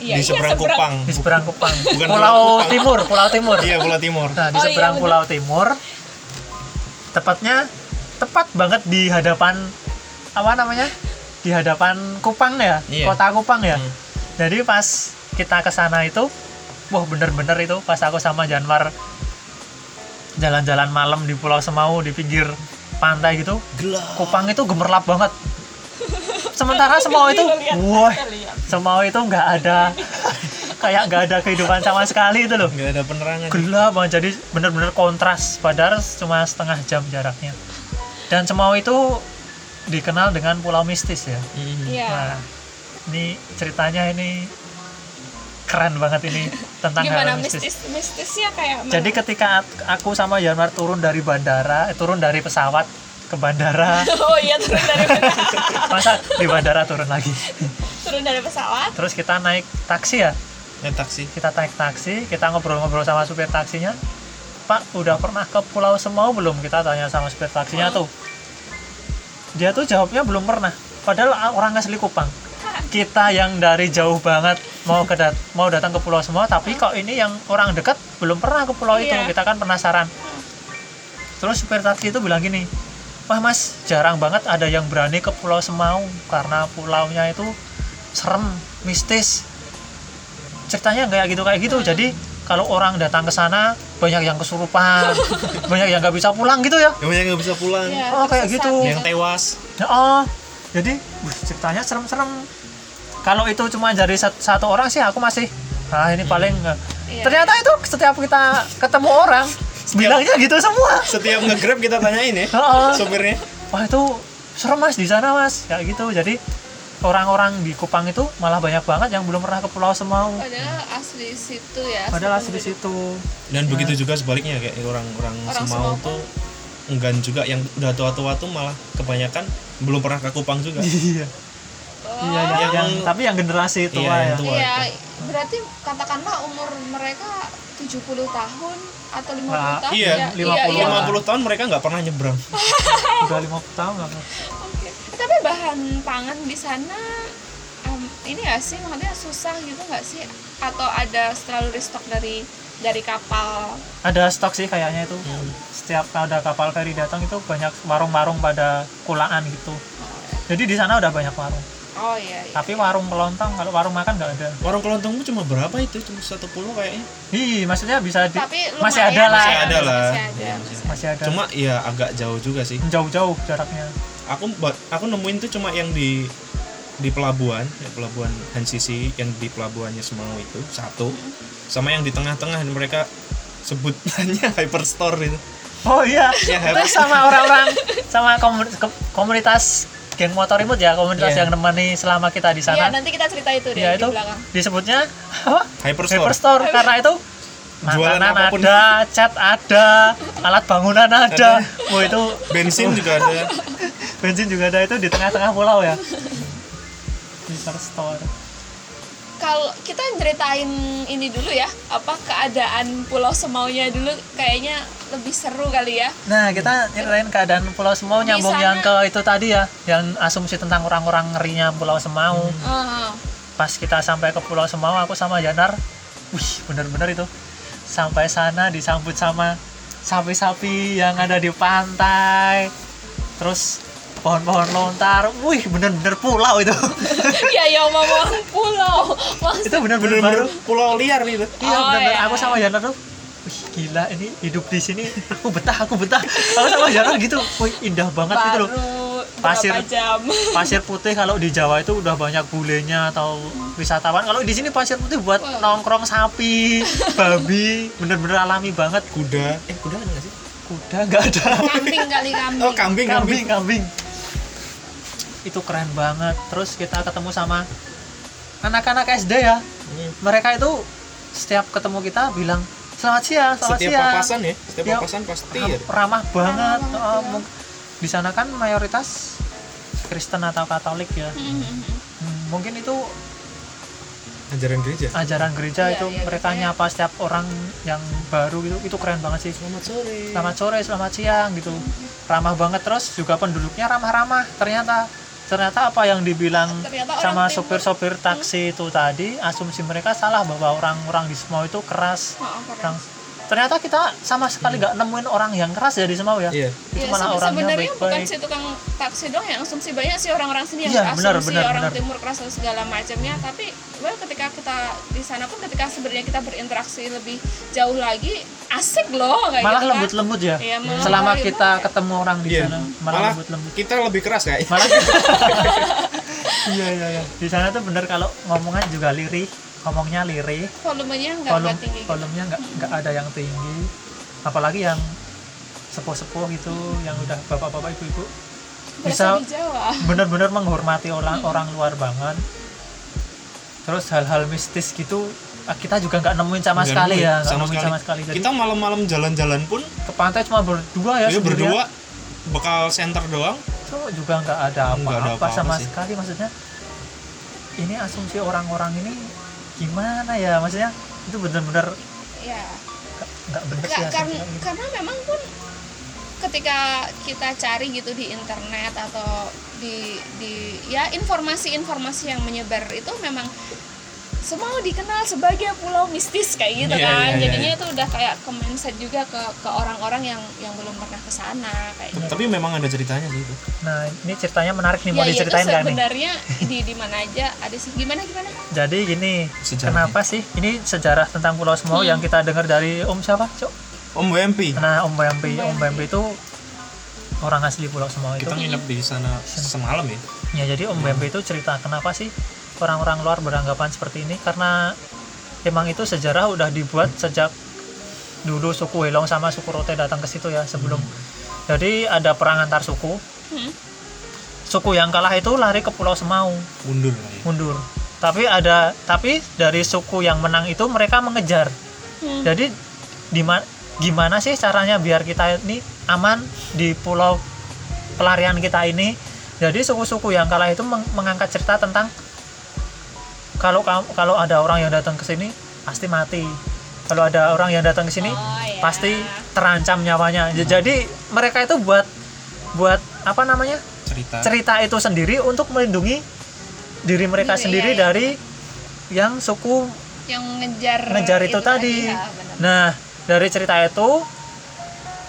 Speaker 1: Iya,
Speaker 2: di
Speaker 1: iya,
Speaker 2: seberang Kupang
Speaker 3: di seberang Kupang.
Speaker 2: Bukan
Speaker 3: Pulau
Speaker 2: Pulau Kupang.
Speaker 3: Timur, Pulau Timur.
Speaker 2: iya pulau timur
Speaker 3: Nah di
Speaker 1: Oh, iya,
Speaker 3: seberang
Speaker 1: bener.
Speaker 3: Pulau Timur, tepatnya tepat banget di hadapan apa namanya di hadapan Kupang ya
Speaker 2: Iya.
Speaker 3: kota Kupang ya
Speaker 2: Hmm.
Speaker 3: jadi pas kita ke sana itu wah bener-bener itu pas aku sama Janwar jalan-jalan malam di Pulau Semau di pinggir pantai gitu
Speaker 2: gelap
Speaker 3: Kupang itu gemerlap banget sementara Semau itu wah Semau itu nggak ada kayak nggak ada kehidupan sama sekali itu loh
Speaker 2: nggak ada penerangan
Speaker 3: gelap banget jadi bener-bener kontras padahal cuma setengah jam jaraknya dan Semau itu dikenal dengan pulau mistis ya
Speaker 2: Mhm.
Speaker 1: Iya.
Speaker 3: nah ini ceritanya ini keren banget ini tentang
Speaker 1: Gimana
Speaker 3: hal mistis.
Speaker 1: mistis mistisnya kayak mana?
Speaker 3: Jadi ketika aku sama Yanmar turun dari bandara, eh, turun dari pesawat ke bandara,
Speaker 1: oh iya turun dari
Speaker 3: masa di bandara turun lagi.
Speaker 1: turun dari pesawat.
Speaker 3: Terus kita naik taksi ya,
Speaker 2: naik taksi
Speaker 3: kita naik taksi, kita ngobrol-ngobrol sama supir taksinya. Pak, udah pernah ke Pulau Semau belum? Kita tanya sama supir taksinya tuh. Dia tuh jawabnya belum pernah. Padahal orang asli Kupang. Kita yang dari jauh banget mau ke dat- mau datang ke Pulau Semau, tapi kok ini yang orang dekat belum pernah ke pulau itu.
Speaker 1: Iya.
Speaker 3: Kita kan penasaran. Terus supir taksi itu bilang gini, Wah mas, jarang banget ada yang berani ke Pulau Semau karena pulaunya itu serem, mistis. Ceritanya kayak gitu kayak gitu. Jadi kalau orang datang ke sana banyak yang kesurupan, banyak yang nggak bisa pulang gitu ya.
Speaker 2: yang banyak nggak bisa pulang
Speaker 1: Iya,
Speaker 3: Oh, kayak gitu.
Speaker 2: yang tewas
Speaker 3: Ya, oh, jadi wih, ceritanya serem-serem. Kalau itu cuma dari sat- satu orang sih aku masih, ah ini paling.
Speaker 1: Iya.
Speaker 3: Ternyata itu setiap kita ketemu orang bilangnya gitu semua.
Speaker 2: setiap nge-grab kita tanyain ya sopirnya.
Speaker 3: Wah itu serem mas di sana mas. Kayak gitu. Jadi orang-orang di Kupang itu malah banyak banget yang belum pernah ke Pulau Semau.
Speaker 1: Padahal asli situ ya.
Speaker 3: padahal asli di situ.
Speaker 2: Dan begitu juga sebaliknya kayak orang-orang
Speaker 1: Orang
Speaker 2: Semau
Speaker 1: Semau
Speaker 2: tuh enggan juga. Yang udah tua-tua tuh malah kebanyakan belum pernah ke Kupang juga.
Speaker 3: Iya iya yang,
Speaker 2: Yang-
Speaker 3: yang- tapi yang generasi tua
Speaker 2: Iya, yang
Speaker 3: ya.
Speaker 2: tua.
Speaker 1: Iya, berarti katakanlah umur mereka 70 tahun atau 50
Speaker 3: Nah,
Speaker 1: tahun
Speaker 2: iya,
Speaker 1: ya.
Speaker 3: 50
Speaker 1: iya, iya.
Speaker 2: 50 tahun mereka nggak pernah nyebrang.
Speaker 3: Udah 50 tahun nggak
Speaker 1: Oke. Tapi bahan pangan di sana em, ini gak sih? Maksudnya susah gitu nggak sih? Atau ada selalu restock dari dari kapal?
Speaker 3: Ada stok sih kayaknya itu. Setiap ada kapal feri datang itu banyak warung-warung pada kulaan gitu. Jadi di sana udah banyak warung
Speaker 1: oh iya, iya.
Speaker 3: tapi warung kelontong kalau warung makan nggak ada.
Speaker 2: Warung kelontongmu cuma berapa itu? Cuma satu pulau kayaknya.
Speaker 3: Ih, maksudnya bisa di,
Speaker 1: tapi lumayan
Speaker 3: masih ada lah.
Speaker 2: Masih ada lah.
Speaker 1: masih ada,
Speaker 2: Iya,
Speaker 1: masih
Speaker 3: masih ada.
Speaker 2: cuma ya agak jauh juga sih.
Speaker 3: Jauh-jauh jaraknya.
Speaker 2: Aku aku nemuin tuh cuma yang di di pelabuhan ya pelabuhan Hansisi yang di pelabuhannya Semau itu satu. Sama yang di tengah-tengah dan mereka sebutannya hyperstore itu.
Speaker 3: Oh iya,
Speaker 2: Ya,
Speaker 3: terus sama orang-orang sama komunitas geng motor imut ya, komunitas
Speaker 2: Iya.
Speaker 3: yang nemani selama kita di
Speaker 1: Iya,
Speaker 3: sana.
Speaker 1: nanti kita cerita itu deh
Speaker 3: Ya
Speaker 1: di
Speaker 3: itu
Speaker 1: belakang.
Speaker 3: disebutnya apa?
Speaker 2: hyperstore,
Speaker 3: Hyperstore karena itu
Speaker 2: Jualan
Speaker 3: makanan
Speaker 2: apa pun.
Speaker 3: ada, cat ada, alat bangunan ada. Wah itu
Speaker 2: bensin juga ada
Speaker 3: bensin juga ada itu di tengah-tengah pulau ya. Hyperstore.
Speaker 1: Kalau kita ceritain ini dulu ya, apa keadaan Pulau Semaunya dulu kayaknya lebih seru kali ya.
Speaker 3: Nah, kita nyeritain keadaan Pulau Semau nyambung
Speaker 1: sana-
Speaker 3: yang ke itu tadi ya, yang asumsi tentang orang-orang ngerinya Pulau Semau.
Speaker 1: Ah,
Speaker 3: pas kita sampai ke Pulau Semau aku sama Janar wih bener-bener itu sampai sana disambut sama sapi-sapi yang ada di pantai terus pohon-pohon lontar. Wih bener-bener pulau itu.
Speaker 1: Ya ya ngomong pulau. Mas,
Speaker 3: itu bener-bener baru.
Speaker 2: Pulau liar gitu.
Speaker 3: Iya
Speaker 1: Oh,
Speaker 3: bener-bener.
Speaker 1: iya.
Speaker 3: aku sama Janar tuh wih gila ini hidup di sini. Aku betah aku betah. Aku sama Janar gitu. Wih indah banget gitu loh.
Speaker 1: Baru
Speaker 3: Pasir.
Speaker 1: jam.
Speaker 3: pasir putih kalau di Jawa itu udah banyak bulenya atau wisatawan. Kalau di sini pasir putih buat nongkrong sapi babi bener-bener alami banget.
Speaker 2: Kuda. Eh kuda ada nggak sih?
Speaker 3: Kuda nggak ada.
Speaker 1: Kambing kali kambing.
Speaker 2: oh kambing kambing.
Speaker 3: Kambing kambing itu keren banget. Terus kita ketemu sama anak-anak SD ya.
Speaker 2: Hmm.
Speaker 3: mereka itu setiap ketemu kita bilang selamat siang selamat
Speaker 2: setiap
Speaker 3: siang.
Speaker 2: papasan ya? Setiap
Speaker 3: Tiap-
Speaker 2: papasan pasti ya?
Speaker 3: ramah banget.
Speaker 1: Ramah banget,
Speaker 3: Oh,
Speaker 1: ya.
Speaker 3: di sana kan mayoritas Kristen atau Katolik ya.
Speaker 1: Hmm, hmm, hmm.
Speaker 3: Hmm, mungkin itu
Speaker 2: ajaran gereja?
Speaker 3: Ajaran gereja
Speaker 1: Iya,
Speaker 3: itu
Speaker 1: iya,
Speaker 3: mereka
Speaker 1: biasanya.
Speaker 3: nyapa setiap orang yang baru gitu itu keren banget sih.
Speaker 2: Selamat sore.
Speaker 3: Selamat sore selamat siang gitu. Ramah banget. Terus juga penduduknya ramah-ramah ternyata ternyata apa yang dibilang sama sopir-sopir taksi itu tadi asumsi mereka salah bahwa orang-orang di semua itu keras orang
Speaker 1: keras.
Speaker 3: Ternyata kita sama sekali nggak nemuin orang yang keras ya di Semau ya
Speaker 2: Iya.
Speaker 3: itu
Speaker 1: Ya,
Speaker 3: malah orangnya
Speaker 1: sebenarnya bukan si tukang taksi dong yang asumsi banyak sih orang-orang sini yang
Speaker 3: Iya, benar,
Speaker 1: asumsi
Speaker 3: benar,
Speaker 1: orang
Speaker 3: benar.
Speaker 1: timur keras dan segala macamnya tapi well ketika kita di sana pun ketika sebenarnya kita berinteraksi lebih jauh lagi asik loh kayak
Speaker 3: malah
Speaker 1: gitu kan.
Speaker 3: lembut-lembut ya
Speaker 1: Iya, malah
Speaker 3: selama
Speaker 1: lembut
Speaker 3: kita
Speaker 1: banget.
Speaker 3: ketemu orang di
Speaker 2: Iya.
Speaker 3: sana malah,
Speaker 2: Malah
Speaker 3: lembut-lembut
Speaker 2: kita lebih keras kayak.
Speaker 3: malah iya iya iya di sana tuh bener kalau ngomongan juga lirih ngomongnya lirih
Speaker 1: volumenya nggak
Speaker 3: volum
Speaker 1: nggak tinggi gitu.
Speaker 3: volumenya nggak nggak ada yang tinggi. Apalagi yang sepuh-sepuh gitu yang udah bapak-bapak ibu-ibu. Bisa bener-bener menghormati orang orang luar banget. Terus hal-hal mistis gitu ah, kita juga nggak nemuin sama
Speaker 2: Nggak
Speaker 3: sekali
Speaker 2: nemuin,
Speaker 3: ya nggak nemuin sama sekali. jadi
Speaker 2: Kita malam-malam jalan-jalan pun
Speaker 3: ke pantai cuma berdua ya
Speaker 2: ya
Speaker 3: sendirian.
Speaker 2: berdua. Bekal center doang.
Speaker 3: itu juga nggak ada apa-apa sama
Speaker 2: sih.
Speaker 3: sekali maksudnya. Ini asumsi orang-orang ini gimana ya maksudnya itu bener-bener
Speaker 1: ya
Speaker 3: nggak- bener sih kayak gitu.
Speaker 1: karena memang pun ketika kita cari gitu di internet atau di di ya informasi-informasi yang menyebar itu memang semua dikenal sebagai pulau mistis kayak gitu
Speaker 2: Iya,
Speaker 1: kan
Speaker 2: iya, iya,
Speaker 1: jadinya itu udah kayak ke mindset juga ke ke orang-orang yang yang belum pernah ke sana kayak gitu.
Speaker 2: Tapi memang ada ceritanya sih itu.
Speaker 3: nah ini ceritanya menarik nih mau
Speaker 1: ya, itu
Speaker 3: diceritain nggak nih
Speaker 1: sebenarnya di di mana aja ada sih gimana gimana
Speaker 3: jadi gini
Speaker 2: Sejarahnya.
Speaker 3: kenapa sih ini sejarah tentang Pulau Semau
Speaker 1: Hmm.
Speaker 3: yang kita dengar dari Om siapa Cok?
Speaker 2: Om WMP.
Speaker 3: nah Om Bambi
Speaker 1: Om
Speaker 3: Bambi itu orang asli Pulau Semau itu
Speaker 2: Kita nginep di sana semalam ya.
Speaker 3: Ya jadi Om Bembe itu cerita kenapa sih orang-orang luar beranggapan seperti ini karena emang itu sejarah udah dibuat sejak dulu suku Helong sama suku Rote datang ke situ ya sebelum. Jadi ada perang antar suku.
Speaker 1: Hmm.
Speaker 3: Suku yang kalah itu lari ke Pulau Semau,
Speaker 2: Mundur ya.
Speaker 3: mundur. Tapi ada tapi dari suku yang menang itu mereka mengejar.
Speaker 1: Hmm.
Speaker 3: Jadi di gimana sih caranya biar kita ini aman di pulau pelarian kita ini? Jadi suku-suku yang kalah itu meng- mengangkat cerita tentang kalau kalau ada orang yang datang ke sini pasti mati. Kalau ada orang yang datang ke sini
Speaker 1: Oh, ya.
Speaker 3: pasti terancam nyawanya. Jadi mereka itu buat buat apa namanya?
Speaker 2: Cerita.
Speaker 3: cerita itu sendiri untuk melindungi diri mereka
Speaker 1: Diri,
Speaker 3: sendiri
Speaker 1: iya, iya.
Speaker 3: dari yang suku
Speaker 1: yang ngejar
Speaker 3: ngejar itu, tadi.
Speaker 1: ya, benar.
Speaker 3: Nah, dari cerita itu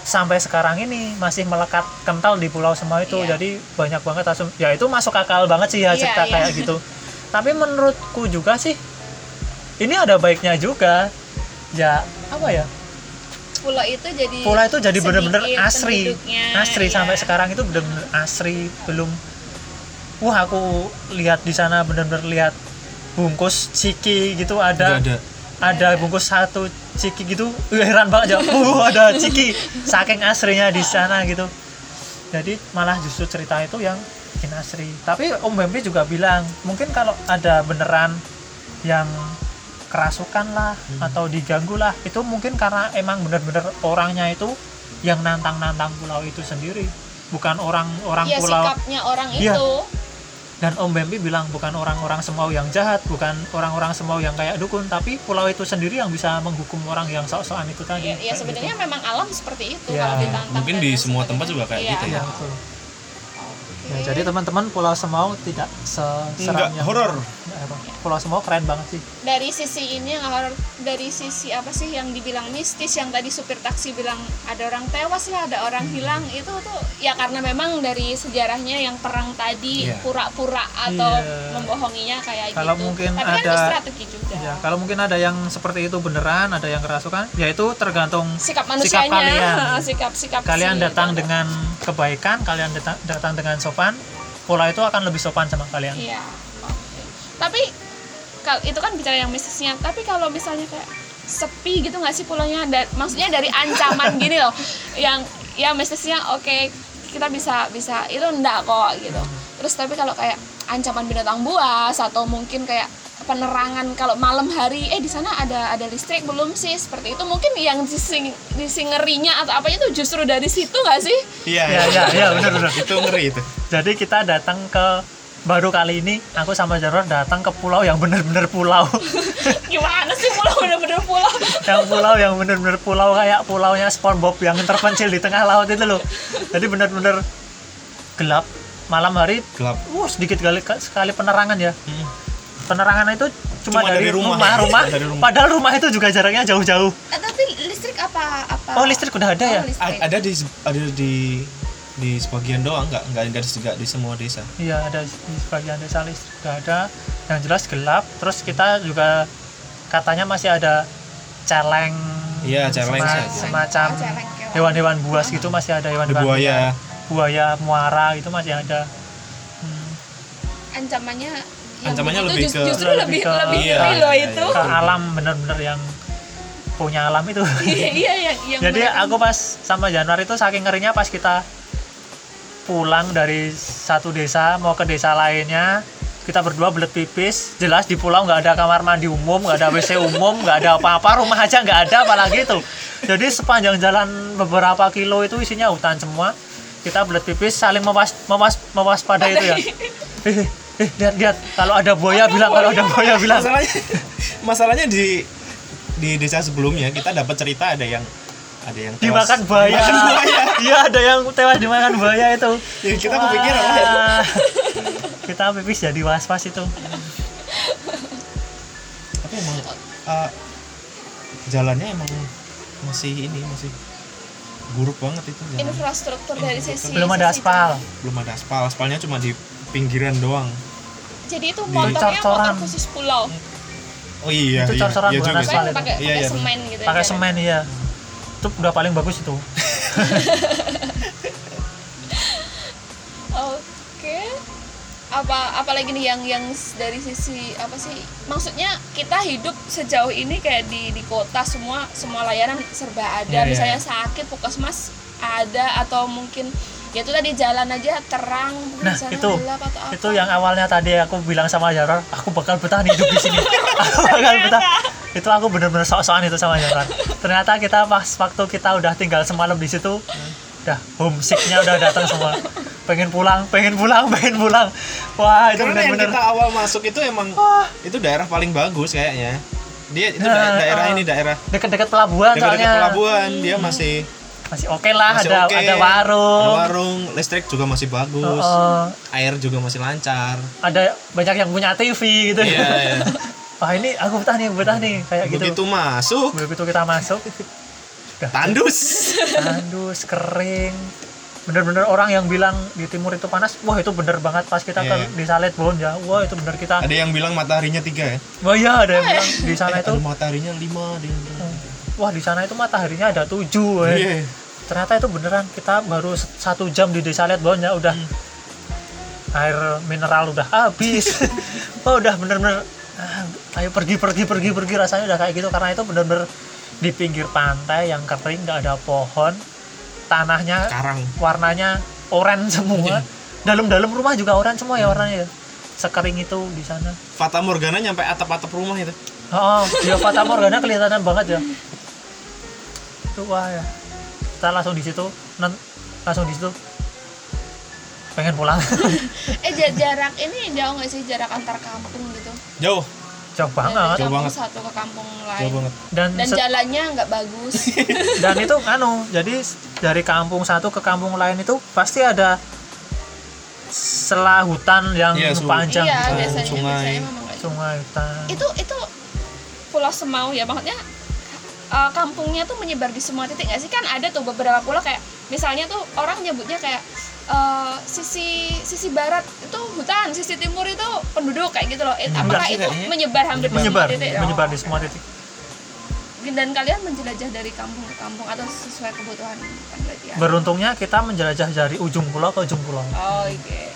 Speaker 3: sampai sekarang ini masih melekat kental di Pulau Semau itu.
Speaker 1: Iya.
Speaker 3: Jadi banyak banget asum ya itu masuk akal banget sih ya
Speaker 1: Iya,
Speaker 3: cerita
Speaker 1: iya.
Speaker 3: kayak gitu. Tapi menurutku juga sih ini ada baiknya juga. Ya, apa ya?
Speaker 1: pulau itu jadi
Speaker 3: Pulau itu jadi bener-bener asri. Asri
Speaker 1: iya.
Speaker 3: sampai sekarang itu bener-bener asri, belum Wah, aku lihat di sana bener-bener lihat bungkus ciki gitu ada
Speaker 2: Nggak ada.
Speaker 3: ada bungkus satu ciki gitu heran banget ya uh, ada ciki saking asrinya di sana gitu jadi malah justru cerita itu yang bikin asri tapi Om Bambi juga bilang mungkin kalau ada beneran yang kerasukan lah atau diganggu lah itu mungkin karena emang bener-bener orangnya itu yang nantang-nantang pulau itu sendiri bukan orang-orang
Speaker 1: Iya,
Speaker 3: pulau
Speaker 1: sikapnya orang
Speaker 3: Iya.
Speaker 1: itu
Speaker 3: dan Om Bambi bilang bukan orang-orang Semau yang jahat, bukan orang-orang Semau yang kayak dukun, tapi pulau itu sendiri yang bisa menghukum orang yang sok-sokan itu tadi.
Speaker 1: ya, ya sebenarnya
Speaker 3: gitu.
Speaker 1: memang alam seperti itu
Speaker 3: Iya.
Speaker 1: kalau ditantang
Speaker 2: Mungkin di semua tempat juga kayak
Speaker 1: Iya.
Speaker 2: gitu
Speaker 3: Iya, betul. Ya, jadi teman-teman Pulau Semau tidak seseram yang
Speaker 2: horor.
Speaker 3: Pulau Semau keren banget sih.
Speaker 1: dari sisi ini yang horor dari sisi apa sih yang dibilang mistis yang tadi supir taksi bilang ada orang tewas lah ada orang
Speaker 3: Hmm.
Speaker 1: hilang itu tuh ya karena memang dari sejarahnya yang perang tadi
Speaker 2: Iya.
Speaker 1: pura-pura atau
Speaker 3: Iya.
Speaker 1: membohonginya kayak
Speaker 3: Kalau
Speaker 1: gitu
Speaker 3: mungkin
Speaker 1: tapi kan
Speaker 3: ada-
Speaker 1: strategi juga
Speaker 3: Ya, kalau mungkin ada yang seperti itu beneran, ada yang kerasukan, ya itu tergantung
Speaker 1: sikap
Speaker 3: sikap
Speaker 1: manusianya
Speaker 3: kalian.
Speaker 1: sikap sikap
Speaker 3: kalian
Speaker 1: si-
Speaker 3: datang dengan kebaikan, kalian datang, datang dengan sopan, pulau itu akan lebih sopan sama kalian.
Speaker 1: Iya. Tapi kal itu kan bicara yang mistisnya. Tapi kalau misalnya kayak sepi gitu nggak sih pulaunya? Da- maksudnya dari ancaman gini loh, yang ya mistisnya oke kita bisa bisa itu enggak kok gitu. Terus tapi kalau kayak ancaman binatang buas atau mungkin kayak penerangan kalau malam hari eh di sana ada ada listrik belum sih seperti itu mungkin yang dising, disingerinya atau apanya itu justru dari situ nggak sih
Speaker 2: Iya,
Speaker 3: Iya, iya, iya, benar, benar.
Speaker 2: itu ngeri itu.
Speaker 3: Jadi kita datang ke baru kali ini aku sama Jarod datang ke pulau yang bener-bener pulau.
Speaker 1: gimana sih pulau bener-bener pulau
Speaker 3: yang pulau yang bener-bener pulau kayak pulaunya SpongeBob yang terpencil di tengah laut itu loh. Jadi bener-bener gelap malam hari
Speaker 2: Gelap.
Speaker 3: uh, sedikit kali sekali penerangan ya.
Speaker 2: Mm.
Speaker 3: Penerangan itu cuma,
Speaker 2: Cuma
Speaker 3: dari,
Speaker 2: dari rumah.
Speaker 3: rumah, rumah.
Speaker 2: Dari rumah.
Speaker 3: Padahal rumah itu juga jaraknya jauh-jauh.
Speaker 1: Eh, tapi listrik apa apa?
Speaker 3: Oh, listrik udah ada ya?
Speaker 1: Oh, listrik.
Speaker 2: A- ada di ada di di sebagian doang nggak nggak nggak di, nggak di semua desa
Speaker 3: Iya, ada di sebagian desa listrik udah ada. Yang jelas gelap. Terus kita juga katanya masih ada celeng.
Speaker 2: Iya, celeng
Speaker 3: sema-
Speaker 2: saja.
Speaker 3: semacam
Speaker 1: celeng, kewan.
Speaker 3: hewan-hewan buas gitu masih ada hewan
Speaker 2: Ada buaya.
Speaker 3: buaya muara itu masih ada. Hmm.
Speaker 1: Ancamannya
Speaker 2: Ancamannya lebih ke-
Speaker 1: justru
Speaker 3: lebih
Speaker 1: lebih
Speaker 3: ke-
Speaker 1: lebih
Speaker 2: Iya,
Speaker 1: ngeri loh
Speaker 2: iya,
Speaker 1: itu.
Speaker 3: ke alam bener-bener yang punya alam itu.
Speaker 1: Iya iya yang yang
Speaker 3: Jadi
Speaker 1: mereka-
Speaker 3: aku pas sama Januari itu saking ngerinya pas kita pulang dari satu desa mau ke desa lainnya kita berdua belet pipis. Jelas di pulau nggak ada kamar mandi umum nggak ada WC umum nggak ada apa-apa rumah aja nggak ada apalagi itu. Jadi sepanjang jalan beberapa kilo itu isinya hutan semua. Kita belet pipis saling mewas mewas mewaspada itu ya lihat lihat. Kalau ada buaya bilang kalau ada buaya. bilang.
Speaker 2: Masalahnya masalahnya di di desa sebelumnya kita dapat cerita ada yang ada yang tewas.
Speaker 3: dimakan buaya. Iya ada yang tewas dimakan buaya itu.
Speaker 2: Jadi kita kepikiran. Lah ya.
Speaker 3: Wah. kita pipis jadi was was itu.
Speaker 2: Tapi emang uh, jalannya emang masih ini masih buruk banget itu jalan.
Speaker 1: infrastruktur dari sisi
Speaker 3: belum ada aspal.
Speaker 2: Belum ada aspal. Aspalnya cuma di pinggiran doang
Speaker 1: Jadi itu
Speaker 2: Di-
Speaker 1: motornya
Speaker 3: Cor-coran.
Speaker 1: motor khusus pulau.
Speaker 2: oh iya
Speaker 3: Itu
Speaker 2: iya,
Speaker 3: cor-coran
Speaker 2: iya
Speaker 3: bukan aspal.
Speaker 2: sih.
Speaker 1: Pakai
Speaker 3: itu.
Speaker 1: pakai
Speaker 2: Iya,
Speaker 1: pakai
Speaker 2: iya,
Speaker 1: semen gitu.
Speaker 3: pakai
Speaker 1: jalan.
Speaker 3: semen iya itu udah paling bagus itu
Speaker 1: Oke. Apa apalagi nih yang yang dari sisi apa sih? Maksudnya kita hidup sejauh ini kayak di di kota semua semua layanan serba ada.
Speaker 3: Iya, iya,
Speaker 1: Misalnya sakit puskesmas ada atau mungkin ya itu tadi jalan aja terang
Speaker 3: nah itu
Speaker 1: gelap atau apa.
Speaker 3: itu yang awalnya tadi aku bilang sama Jaror aku bakal bertahan hidup di sini. Aku bakal bertahan itu aku bener-bener sok-sokan itu sama Jaror ternyata kita pas waktu kita udah tinggal semalam di situ udah homesicknya udah datang semua. Pengen pulang pengen pulang pengen pulang. Wah itu
Speaker 2: karena yang
Speaker 3: bener-bener
Speaker 2: kita awal masuk itu emang
Speaker 3: Wah.
Speaker 2: itu daerah paling bagus kayaknya. Dia itu
Speaker 3: Nah,
Speaker 2: da- daerah
Speaker 3: uh,
Speaker 2: ini daerah
Speaker 3: deket-deket pelabuhan
Speaker 2: dekat-dekat
Speaker 3: soalnya.
Speaker 2: pelabuhan dia masih
Speaker 3: masih oke lah
Speaker 2: masih
Speaker 3: ada
Speaker 2: oke.
Speaker 3: ada warung
Speaker 2: ada warung. listrik juga masih bagus.
Speaker 3: Oh,
Speaker 2: air juga masih lancar.
Speaker 3: Ada banyak yang punya TV gitu.
Speaker 2: Iya iya.
Speaker 3: wah ini aku betah nih betah nih kayak gitu.
Speaker 2: Begitu masuk.
Speaker 3: Begitu kita masuk.
Speaker 2: Tandus.
Speaker 3: Tandus kering. Bener-bener orang yang bilang di timur itu panas wah itu bener banget. Pas kita
Speaker 2: Iya.
Speaker 3: ke di Saletbon ya wah itu bener kita.
Speaker 2: Ada yang bilang mataharinya tiga ya?
Speaker 3: Wah iya ada yang bilang di sana
Speaker 2: Eh,
Speaker 3: itu.
Speaker 2: ada mataharinya lima ada yang bilang.
Speaker 3: wah di sana itu mataharinya ada tujuh weh.
Speaker 2: Iya.
Speaker 3: Ternyata itu beneran kita baru satu jam di desa Saletbon ya udah air mineral udah habis. Oh udah bener-bener ah, ayo pergi pergi pergi pergi. Rasanya udah kayak gitu karena itu bener-bener di pinggir pantai yang kering nggak ada pohon. Tanahnya
Speaker 2: Sekarang
Speaker 3: warnanya oranye semua. Dalam-dalam rumah juga oranye semua ya warnanya ya. Sekering itu di sana.
Speaker 2: Fata Morgana nyampe atap-atap rumah itu.
Speaker 3: Oh dia Fata Morgana kelihatan banget ya. Itu wah ya kita langsung di situ non langsung di situ. Pengen pulang.
Speaker 1: Eh ja- jarak ini jauh nggak sih? Jarak antar kampung gitu?
Speaker 2: jauh.
Speaker 3: Jauh banget.
Speaker 2: Jauh
Speaker 1: kampung
Speaker 2: banget.
Speaker 1: satu ke kampung lain.
Speaker 2: jauh banget.
Speaker 3: Dan
Speaker 1: Dan jalannya nggak bagus.
Speaker 3: dan itu anu jadi dari kampung satu ke kampung lain itu pasti ada selah hutan yang
Speaker 2: Iya,
Speaker 3: panjang.
Speaker 1: Iya, biasanya
Speaker 2: sungai.
Speaker 1: biasanya nggak
Speaker 3: sungai hutan.
Speaker 1: Itu itu Pulau Semau ya? Maksudnya uh, kampungnya tuh menyebar di semua titik nggak sih? Kan ada tuh beberapa pulau kayak misalnya tuh orang nyebutnya kayak uh, sisi sisi barat itu hutan sisi timur itu penduduk kayak gitu loh. Apakah
Speaker 2: sih
Speaker 1: itu
Speaker 2: kayaknya.
Speaker 1: menyebar hampir di semua titik?
Speaker 3: menyebar di semua titik.
Speaker 1: Dan kalian menjelajah dari kampung ke kampung atau sesuai kebutuhan kan berarti ya?
Speaker 3: Beruntungnya kita menjelajah dari ujung pulau ke ujung pulau.
Speaker 1: Oh oke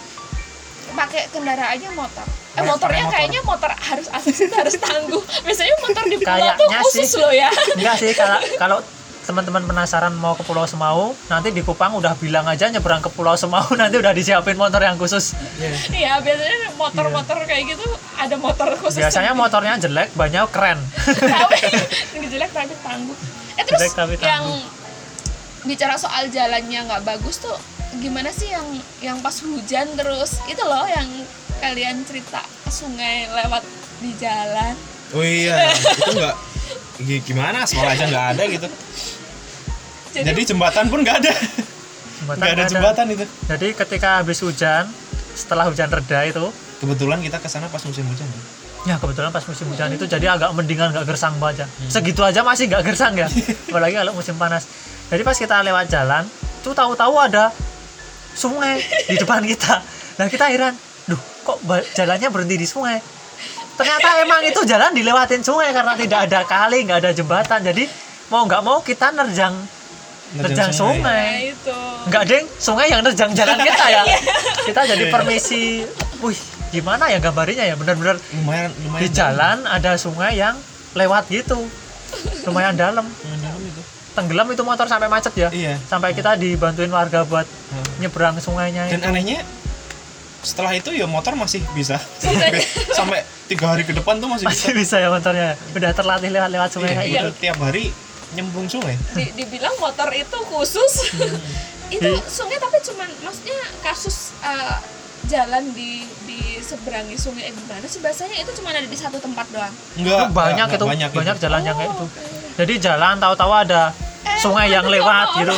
Speaker 1: pakai kendaraannya motor eh
Speaker 2: Pakai-
Speaker 1: motornya
Speaker 2: motor.
Speaker 1: kayaknya motor harus itu harus tangguh biasanya motor di pulau tuh
Speaker 3: Kayaknya
Speaker 1: khusus
Speaker 3: sih.
Speaker 1: loh ya
Speaker 3: enggak sih kalau kalau teman-teman penasaran mau ke Pulau Semau nanti di Kupang udah bilang aja nyebrang ke Pulau Semau nanti udah disiapin motor yang khusus
Speaker 1: Iya biasanya motor-motor kayak gitu ada motor khusus.
Speaker 3: Biasanya motornya jelek banyak keren
Speaker 1: tapi yang jelek tapi tangguh. Eh terus
Speaker 3: Jelek tapi tangguh.
Speaker 1: yang bicara soal jalannya nggak bagus tuh gimana sih yang yang pas hujan terus? Itu loh yang kalian cerita sungai lewat di jalan.
Speaker 2: oh iya itu enggak gimana? Aspal aja nggak ada gitu.
Speaker 1: Jadi,
Speaker 2: jadi jembatan pun nggak ada.
Speaker 3: Jembatan
Speaker 2: nggak ada
Speaker 3: nggak
Speaker 2: jembatan itu.
Speaker 3: Jadi ketika habis hujan setelah hujan reda itu
Speaker 2: kebetulan kita ke sana pas musim hujan ya.
Speaker 3: ya kebetulan pas musim hujan itu jadi agak mendingan nggak gersang banget ya. segitu aja masih nggak gersang ya. Apalagi kalau musim panas jadi pas kita lewat jalan tuh tahu-tahu ada sungai di depan kita. Nah kita heran duh kok jalannya berhenti di sungai? Ternyata emang itu jalan dilewatin sungai karena tidak ada kali nggak ada jembatan. Jadi mau nggak mau kita nerjang nerjang sungai,
Speaker 1: Nah, itu.
Speaker 3: nggak deng sungai yang nerjang jalan kita ya. Kita jadi permisi wih gimana ya gambarnya ya? Benar-benar
Speaker 2: lumayan lumayan
Speaker 3: di jalan ada sungai yang lewat gitu. Lumayan dalam tenggelam itu motor sampai macet ya.
Speaker 2: Iya.
Speaker 3: Sampai kita dibantuin warga buat
Speaker 2: Hmm.
Speaker 3: nyebrang sungainya
Speaker 2: dan
Speaker 3: itu.
Speaker 2: anehnya setelah itu ya motor masih bisa. Sampai, sampai tiga hari ke depan tuh masih bisa
Speaker 3: masih bisa. ya motornya. Udah terlatih lewat-lewat sungai
Speaker 2: Iya,
Speaker 3: kayak
Speaker 2: itu
Speaker 3: gitu.
Speaker 2: tiap hari nyemplung sungai.
Speaker 1: Di- dibilang motor itu khusus. itu
Speaker 3: Di-
Speaker 1: sungai tapi cuman maksudnya kasus eh, jalan di di seberangi sungai eh, gimana sih bahasanya itu cuma ada di satu tempat doang.
Speaker 2: enggak
Speaker 3: Itu banyak
Speaker 2: enggak,
Speaker 3: itu
Speaker 2: banyak,
Speaker 3: banyak,
Speaker 2: itu.
Speaker 3: jalan yang kayak
Speaker 1: Oh,
Speaker 3: itu
Speaker 1: oke.
Speaker 3: jadi jalan tahu-tahu ada sungai yang lewat gitu.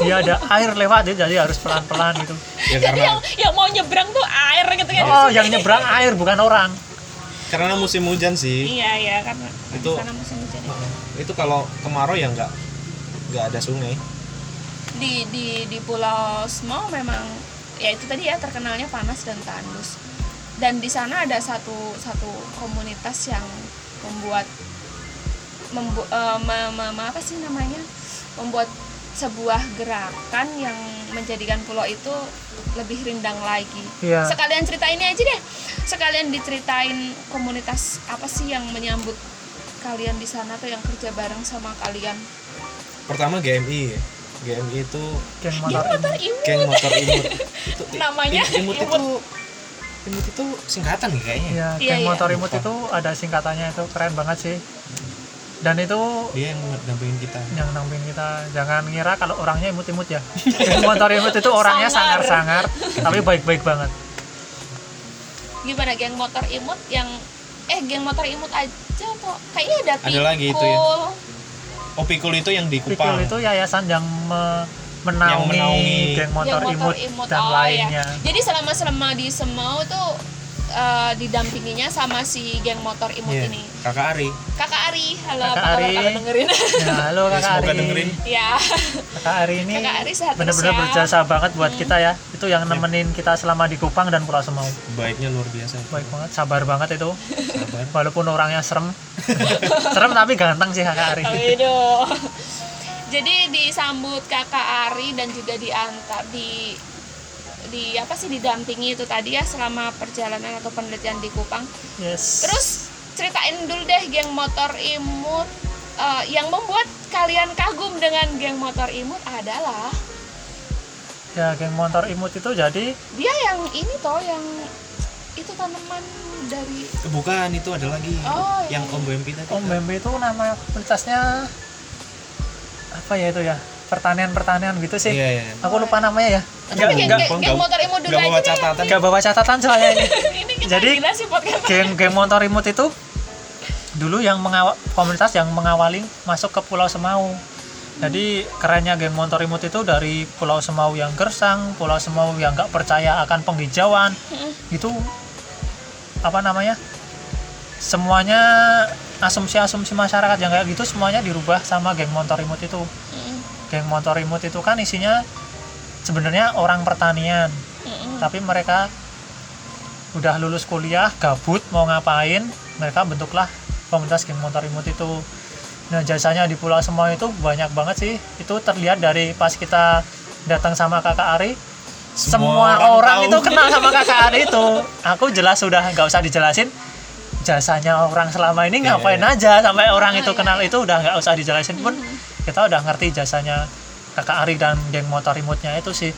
Speaker 3: Iya ada air lewat ya, jadi harus pelan-pelan gitu
Speaker 2: ya
Speaker 1: Jadi
Speaker 2: karena
Speaker 1: yang yang mau nyebrang tuh air gitu kan.
Speaker 3: oh yang nyebrang air bukan orang
Speaker 2: karena musim hujan sih
Speaker 1: Iya iya karena
Speaker 2: Itu-
Speaker 1: karena musim hujan itu.
Speaker 2: itu kalau kemarau ya nggak nggak ada sungai
Speaker 1: di di di Pulau Semau memang ya itu tadi ya terkenalnya panas dan tandus. Dan di sana ada satu satu komunitas yang membuat membu, eh, me- me- me- apa sih namanya? Membuat sebuah gerakan yang menjadikan pulau itu lebih rindang lagi.
Speaker 3: Iya.
Speaker 1: sekalian cerita ini aja deh. Sekalian diceritain komunitas apa sih yang menyambut kalian di sana tuh yang kerja bareng sama kalian?
Speaker 2: Pertama GMI ya. GMI itu
Speaker 3: geng
Speaker 1: Dia
Speaker 3: motor
Speaker 1: imut.
Speaker 2: geng motor imut. Itu
Speaker 1: Namanya
Speaker 2: imut, itu imut. itu singkatan kayaknya.
Speaker 3: Ya
Speaker 1: Iya,
Speaker 3: geng
Speaker 1: iya.
Speaker 3: motor imut itu ada singkatannya itu keren banget sih. Dan itu
Speaker 2: dia yang dampingin kita.
Speaker 3: yang nampin kita. Jangan ngira kalau orangnya imut-imut ya. Geng motor imut itu orangnya
Speaker 1: Sangar.
Speaker 3: sangar-sangar tapi baik-baik banget.
Speaker 1: Gimana geng motor imut yang eh geng motor imut aja kok. Kayaknya ada
Speaker 2: Ada lagi itu ya.
Speaker 1: Pikul.
Speaker 2: Opikul itu yang di
Speaker 3: Pikul
Speaker 2: Kupang
Speaker 3: itu yayasan yang me- menaungi,
Speaker 2: menaungi
Speaker 3: geng motor,
Speaker 1: Geng
Speaker 3: imut, dan
Speaker 1: oh,
Speaker 3: lainnya
Speaker 1: ya. jadi selama selama di Semau tuh eh, didampinginya sama si geng motor imut
Speaker 2: Iya,
Speaker 1: ini.
Speaker 2: Kakak Ari.
Speaker 1: Kakak Ari halo
Speaker 3: Kakak
Speaker 1: apa kabar?
Speaker 3: Ari.
Speaker 1: kalau dengerin.
Speaker 3: Ya, halo
Speaker 2: Ya,
Speaker 3: kakak
Speaker 2: semoga
Speaker 3: Ari.
Speaker 2: dengerin.
Speaker 1: ya
Speaker 3: kakak Ari ini
Speaker 1: Kakak Ari
Speaker 3: benar-benar
Speaker 1: ya.
Speaker 3: berjasa banget buat kita ya. Itu yang nemenin kita selama di Kupang dan Pulau Semau.
Speaker 2: Baiknya luar biasa.
Speaker 3: Baik banget sabar banget itu.
Speaker 2: Sabar.
Speaker 3: Walaupun orangnya serem. Serem tapi ganteng sih kakak Ari.
Speaker 1: Aduh. Jadi disambut kakak Ari dan juga diantar di di apa sih didampingi itu tadi ya selama perjalanan atau penelitian di Kupang.
Speaker 3: yes.
Speaker 1: Terus ceritain dulu deh geng motor imut eh, yang membuat kalian kagum dengan geng motor imut adalah?
Speaker 3: Ya geng motor imut itu jadi
Speaker 1: dia yang ini toh yang itu tanaman dari
Speaker 2: bukan itu ada lagi.
Speaker 1: Oh, iya.
Speaker 2: yang Om Bempi tadi
Speaker 3: Om Bembe itu nama komunitasnya apa ya itu ya pertanian-pertanian gitu sih.
Speaker 2: Iya iya
Speaker 3: aku lupa namanya ya.
Speaker 1: Geng, geng
Speaker 2: nggak-
Speaker 1: motor imut dulu
Speaker 2: bawa catatan.
Speaker 3: Nggak bawa catatan soalnya ini. Jadi, geng geng motor imut itu dulu yang mengawal komunitas yang mengawali masuk ke Pulau Semau. Jadi kerennya geng motor imut itu dari Pulau Semau yang gersang Pulau Semau yang nggak percaya akan penghijauan itu apa namanya? Semuanya asumsi-asumsi masyarakat yang kayak gitu semuanya dirubah sama geng motor imut itu.
Speaker 1: Mm,
Speaker 3: geng motor imut itu kan isinya sebenarnya orang pertanian
Speaker 1: mm, mm.
Speaker 3: tapi mereka udah lulus kuliah gabut mau ngapain mereka bentuklah komunitas geng motor imut itu nah jasanya di Pulau Semau itu banyak banget sih itu terlihat dari pas kita datang sama kakak Ari semua,
Speaker 2: Semua
Speaker 3: orang,
Speaker 2: orang tahu.
Speaker 3: itu kenal sama kakak Ari itu aku jelas sudah nggak usah dijelasin jasanya orang selama ini
Speaker 2: Iya,
Speaker 3: ngapain
Speaker 2: iya.
Speaker 3: aja sampai orang itu
Speaker 1: iya,
Speaker 3: kenal
Speaker 1: iya.
Speaker 3: itu udah nggak usah dijelasin pun kita udah ngerti jasanya kakak Ari dan geng motor imutnya itu sih.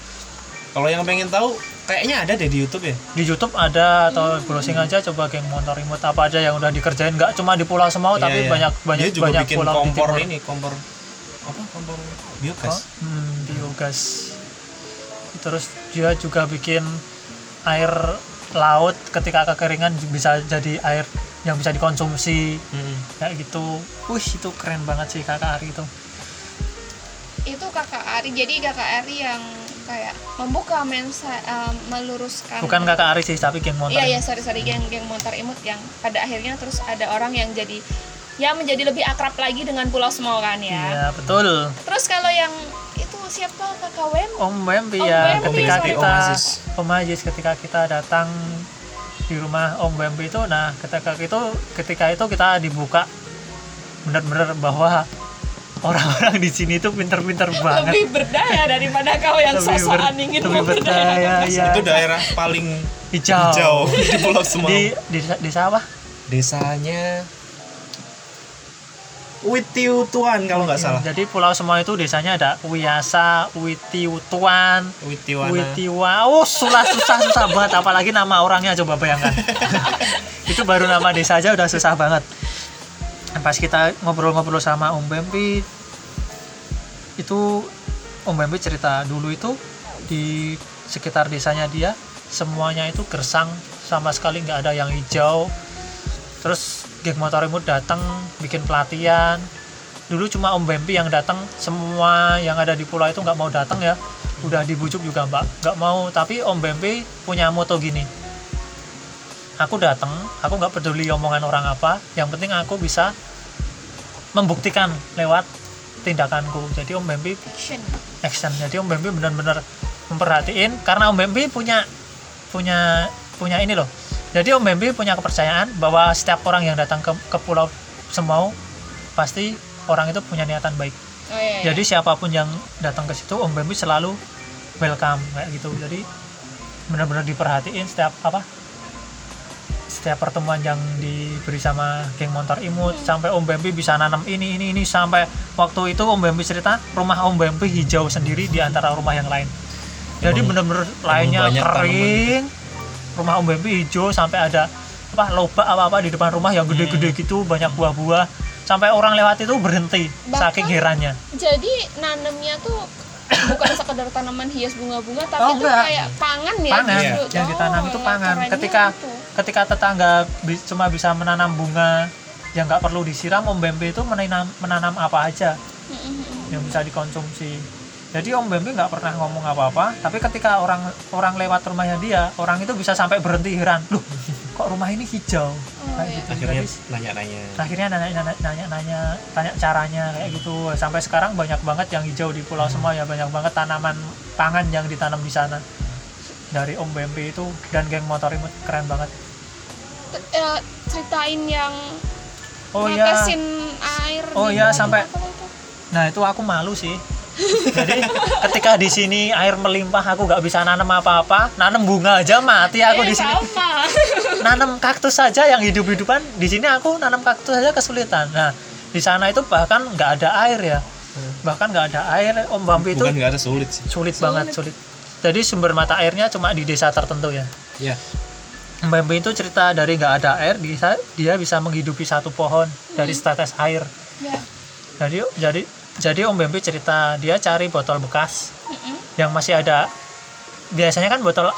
Speaker 2: Kalau yang pengen tahu kayaknya ada deh di YouTube ya?
Speaker 3: Di YouTube ada atau browsing aja coba geng motor imut apa aja yang udah dikerjain. Nggak cuma di Pulau Semau
Speaker 2: Iya,
Speaker 3: tapi
Speaker 2: iya.
Speaker 3: banyak banyak
Speaker 2: dia juga
Speaker 3: banyak
Speaker 2: bikin
Speaker 3: pulau di
Speaker 2: kompor
Speaker 3: timur.
Speaker 2: ini kompor apa kompor
Speaker 3: Oh,
Speaker 2: biogas
Speaker 3: hmm, biogas. Terus dia juga bikin air laut ketika kekeringan bisa jadi air yang bisa dikonsumsi.
Speaker 2: Mm-mm.
Speaker 3: kayak gitu. Wih itu keren banget sih kakak Ari itu
Speaker 1: itu kakak Ari. Jadi kakak Ari yang kayak membuka mensa eh, meluruskan.
Speaker 3: Bukan kakak Aris sih tapi geng motor
Speaker 1: Iya iya sorry sorry. Geng geng motor imut yang pada akhirnya terus ada orang yang jadi ya menjadi lebih akrab lagi dengan Pulau Semau kan ya.
Speaker 3: Iya, betul.
Speaker 1: Terus kalau yang itu siapa? Kakak Wem?
Speaker 3: Om Wempi
Speaker 1: Om
Speaker 3: ya
Speaker 1: Wempi,
Speaker 3: ketika
Speaker 1: sorry.
Speaker 3: kita
Speaker 2: Om Aziz.
Speaker 3: Ketika kita datang di rumah Om Wempi itu nah ketika itu ketika itu kita dibuka benar-benar bahwa orang-orang di sini tuh pinter-pinter banget
Speaker 1: Lebih berdaya daripada kau yang
Speaker 3: Lebih ber-
Speaker 1: ingin
Speaker 3: lebih berdaya ya
Speaker 2: Itu daerah paling
Speaker 3: hijau,
Speaker 2: hijau di Pulau Semau.
Speaker 3: di di di sawah
Speaker 2: Desanya Witiutuan kalau nggak salah.
Speaker 3: jadi Pulau Semau itu desanya ada Wiasa Witiutuan
Speaker 2: Witiwana.
Speaker 3: Witiwa, oh susah susah susah banget, apalagi nama orangnya coba bayangkan. itu baru nama desa aja udah susah banget. Pas kita ngobrol-ngobrol sama Om Bempi, itu Om Bempi cerita dulu itu di sekitar desanya dia semuanya itu gersang sama sekali nggak ada yang hijau. Terus geng motor imut datang bikin pelatihan. Dulu cuma Om Bempi yang datang, semua yang ada di pulau itu nggak mau datang ya udah dibujuk juga mbak nggak mau tapi om Bempe punya moto gini aku datang aku nggak peduli omongan orang apa yang penting aku bisa membuktikan lewat tindakanku jadi om Bempe
Speaker 1: Action.
Speaker 3: action jadi om Bempe benar-benar memperhatiin karena om Bempe punya punya punya ini loh jadi om Bempe punya kepercayaan bahwa setiap orang yang datang ke, ke pulau Semau pasti orang itu punya niatan baik
Speaker 1: Oh iya. iya.
Speaker 3: jadi siapa pun yang datang ke situ Om Bambi selalu welcome kayak gitu jadi benar-benar diperhatiin setiap apa setiap pertemuan yang diberi sama geng motor imut sampai Om Bambi bisa nanam ini ini ini sampai waktu itu Om Bambi cerita rumah Om Bambi hijau sendiri di antara rumah yang lain. Jadi
Speaker 2: Emang-
Speaker 3: benar-benar lainnya
Speaker 2: banyak
Speaker 3: kering rumah Om Bambi hijau sampai ada apa lobak apa apa di depan rumah yang gede-gede gitu banyak buah-buah. Sampai orang lewat itu berhenti
Speaker 1: Bahkan-
Speaker 3: saking herannya.
Speaker 1: Jadi nanemnya tuh bukan sekedar tanaman hias bunga-bunga tapi
Speaker 3: Oh,
Speaker 1: itu
Speaker 3: enggak.
Speaker 1: kayak pangan ya
Speaker 3: pangan
Speaker 1: justru.
Speaker 3: yang ditanam
Speaker 1: Oh,
Speaker 3: itu pangan ketika
Speaker 1: itu.
Speaker 3: ketika tetangga bi- cuma bisa menanam bunga yang nggak perlu disiram om bembe itu menanam menanam apa aja
Speaker 1: Mm-mm.
Speaker 3: yang bisa dikonsumsi jadi om bembe nggak pernah ngomong apa-apa tapi ketika orang orang lewat rumahnya dia orang itu bisa sampai berhenti heran loh kok rumah ini hijau? Kayak
Speaker 1: iya.
Speaker 3: gitu.
Speaker 2: Akhirnya nanya-nanya.
Speaker 3: akhirnya nanya nanya nanya nanya tanya caranya kayak gitu. Sampai sekarang banyak banget yang hijau di pulau semua ya banyak banget tanaman pangan yang ditanam di sana. Dari Om Bempe itu dan geng motor imut keren banget.
Speaker 1: Eh, ceritain yang
Speaker 3: oh ya
Speaker 1: netesin air
Speaker 3: Oh iya, sampai-
Speaker 1: itu?
Speaker 3: nah itu aku malu sih jadi ketika di sini air melimpah aku nggak bisa nanam apa-apa. Nanam bunga aja mati aku
Speaker 1: Eh,
Speaker 3: di sini.
Speaker 1: sama.
Speaker 3: nanam kaktus saja yang hidup-hidupan di sini aku nanam kaktus saja kesulitan. Nah di sana itu bahkan nggak ada air ya. Bahkan nggak ada air Om Bambi itu
Speaker 2: Bukan nggak ada sulit sih.
Speaker 3: sulit banget sulit. jadi sumber mata airnya cuma di desa tertentu ya.
Speaker 2: Ya.
Speaker 3: Mbak Bambi itu cerita dari nggak ada air dia dia bisa menghidupi satu pohon dari setetes air.
Speaker 1: Ya.
Speaker 3: jadi jadi jadi Om Bambi cerita dia cari botol bekas
Speaker 1: Mm-mm.
Speaker 3: yang masih ada biasanya kan botol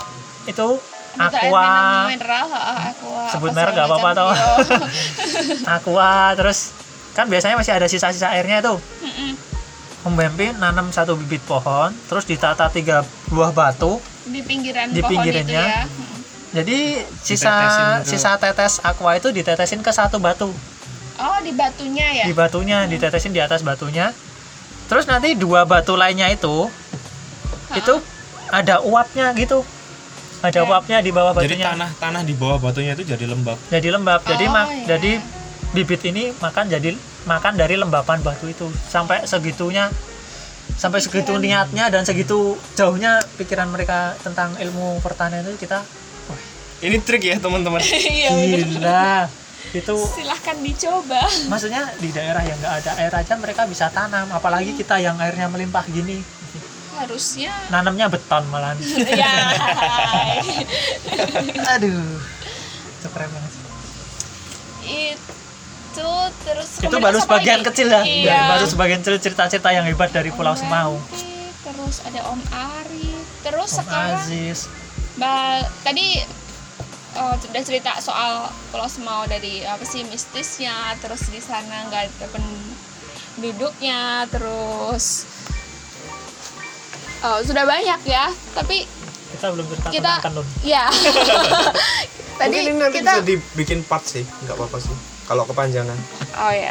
Speaker 3: itu
Speaker 1: air
Speaker 3: aqua
Speaker 1: mineral, ha, aqua.
Speaker 3: Sebut merek nggak apa-apa.
Speaker 1: Iya.
Speaker 3: aqua terus kan biasanya masih ada sisa-sisa airnya tuh
Speaker 1: Mm-mm.
Speaker 3: Om Bambi nanam satu bibit pohon terus ditata tiga buah batu
Speaker 1: di pinggiran
Speaker 3: Di
Speaker 1: pohon
Speaker 3: pinggirannya.
Speaker 1: itu ya
Speaker 3: jadi sisa
Speaker 2: ke-
Speaker 3: sisa tetes aqua itu ditetesin ke satu batu
Speaker 1: oh di batunya ya
Speaker 3: di batunya ditetesin di atas batunya terus nanti dua batu lainnya itu itu ada uapnya gitu ada
Speaker 1: Ya.
Speaker 3: uapnya di bawah
Speaker 2: Jadi
Speaker 3: batunya
Speaker 2: tanah tanah di bawah batunya itu jadi lembab.
Speaker 3: jadi lembab jadi
Speaker 1: Oh,
Speaker 3: mak-
Speaker 1: iya.
Speaker 3: jadi bibit ini makan jadi makan dari lembapan batu itu sampai segitunya sampai segitu
Speaker 1: Pikiran.
Speaker 3: niatnya dan segitu jauhnya pikiran mereka tentang ilmu pertanian itu kita
Speaker 2: Ini trik ya teman-teman.
Speaker 1: iya
Speaker 3: gila itu
Speaker 1: silahkan dicoba.
Speaker 3: maksudnya di daerah yang nggak ada air aja mereka bisa tanam apalagi kita yang airnya melimpah gini.
Speaker 1: Harusnya.
Speaker 3: Nanamnya beton malahan.
Speaker 1: Ya
Speaker 3: aduh itu keren banget. Sih.
Speaker 1: itu terus
Speaker 3: itu baru sebagian
Speaker 1: lagi?
Speaker 3: kecil ya.
Speaker 1: Iya.
Speaker 3: baru sebagian kecil cerita-cerita yang hebat dari Pulau
Speaker 1: Om
Speaker 3: Semau.
Speaker 1: Ranti, terus ada Om Ari terus
Speaker 3: Om
Speaker 1: sekarang
Speaker 3: Aziz.
Speaker 1: Ba- tadi eh, sudah cerita soal Pulau Semau dari apa sih mistisnya terus di sana nggak ada penduduknya terus Oh, sudah banyak ya. Tapi
Speaker 3: kita belum cerita
Speaker 1: kita
Speaker 3: tentang tenun
Speaker 1: ya. Tadi
Speaker 2: Mungkin ini nanti
Speaker 1: kita
Speaker 2: bisa dibikin part sih, nggak apa-apa sih. Kalau kepanjangan.
Speaker 1: Oh ya.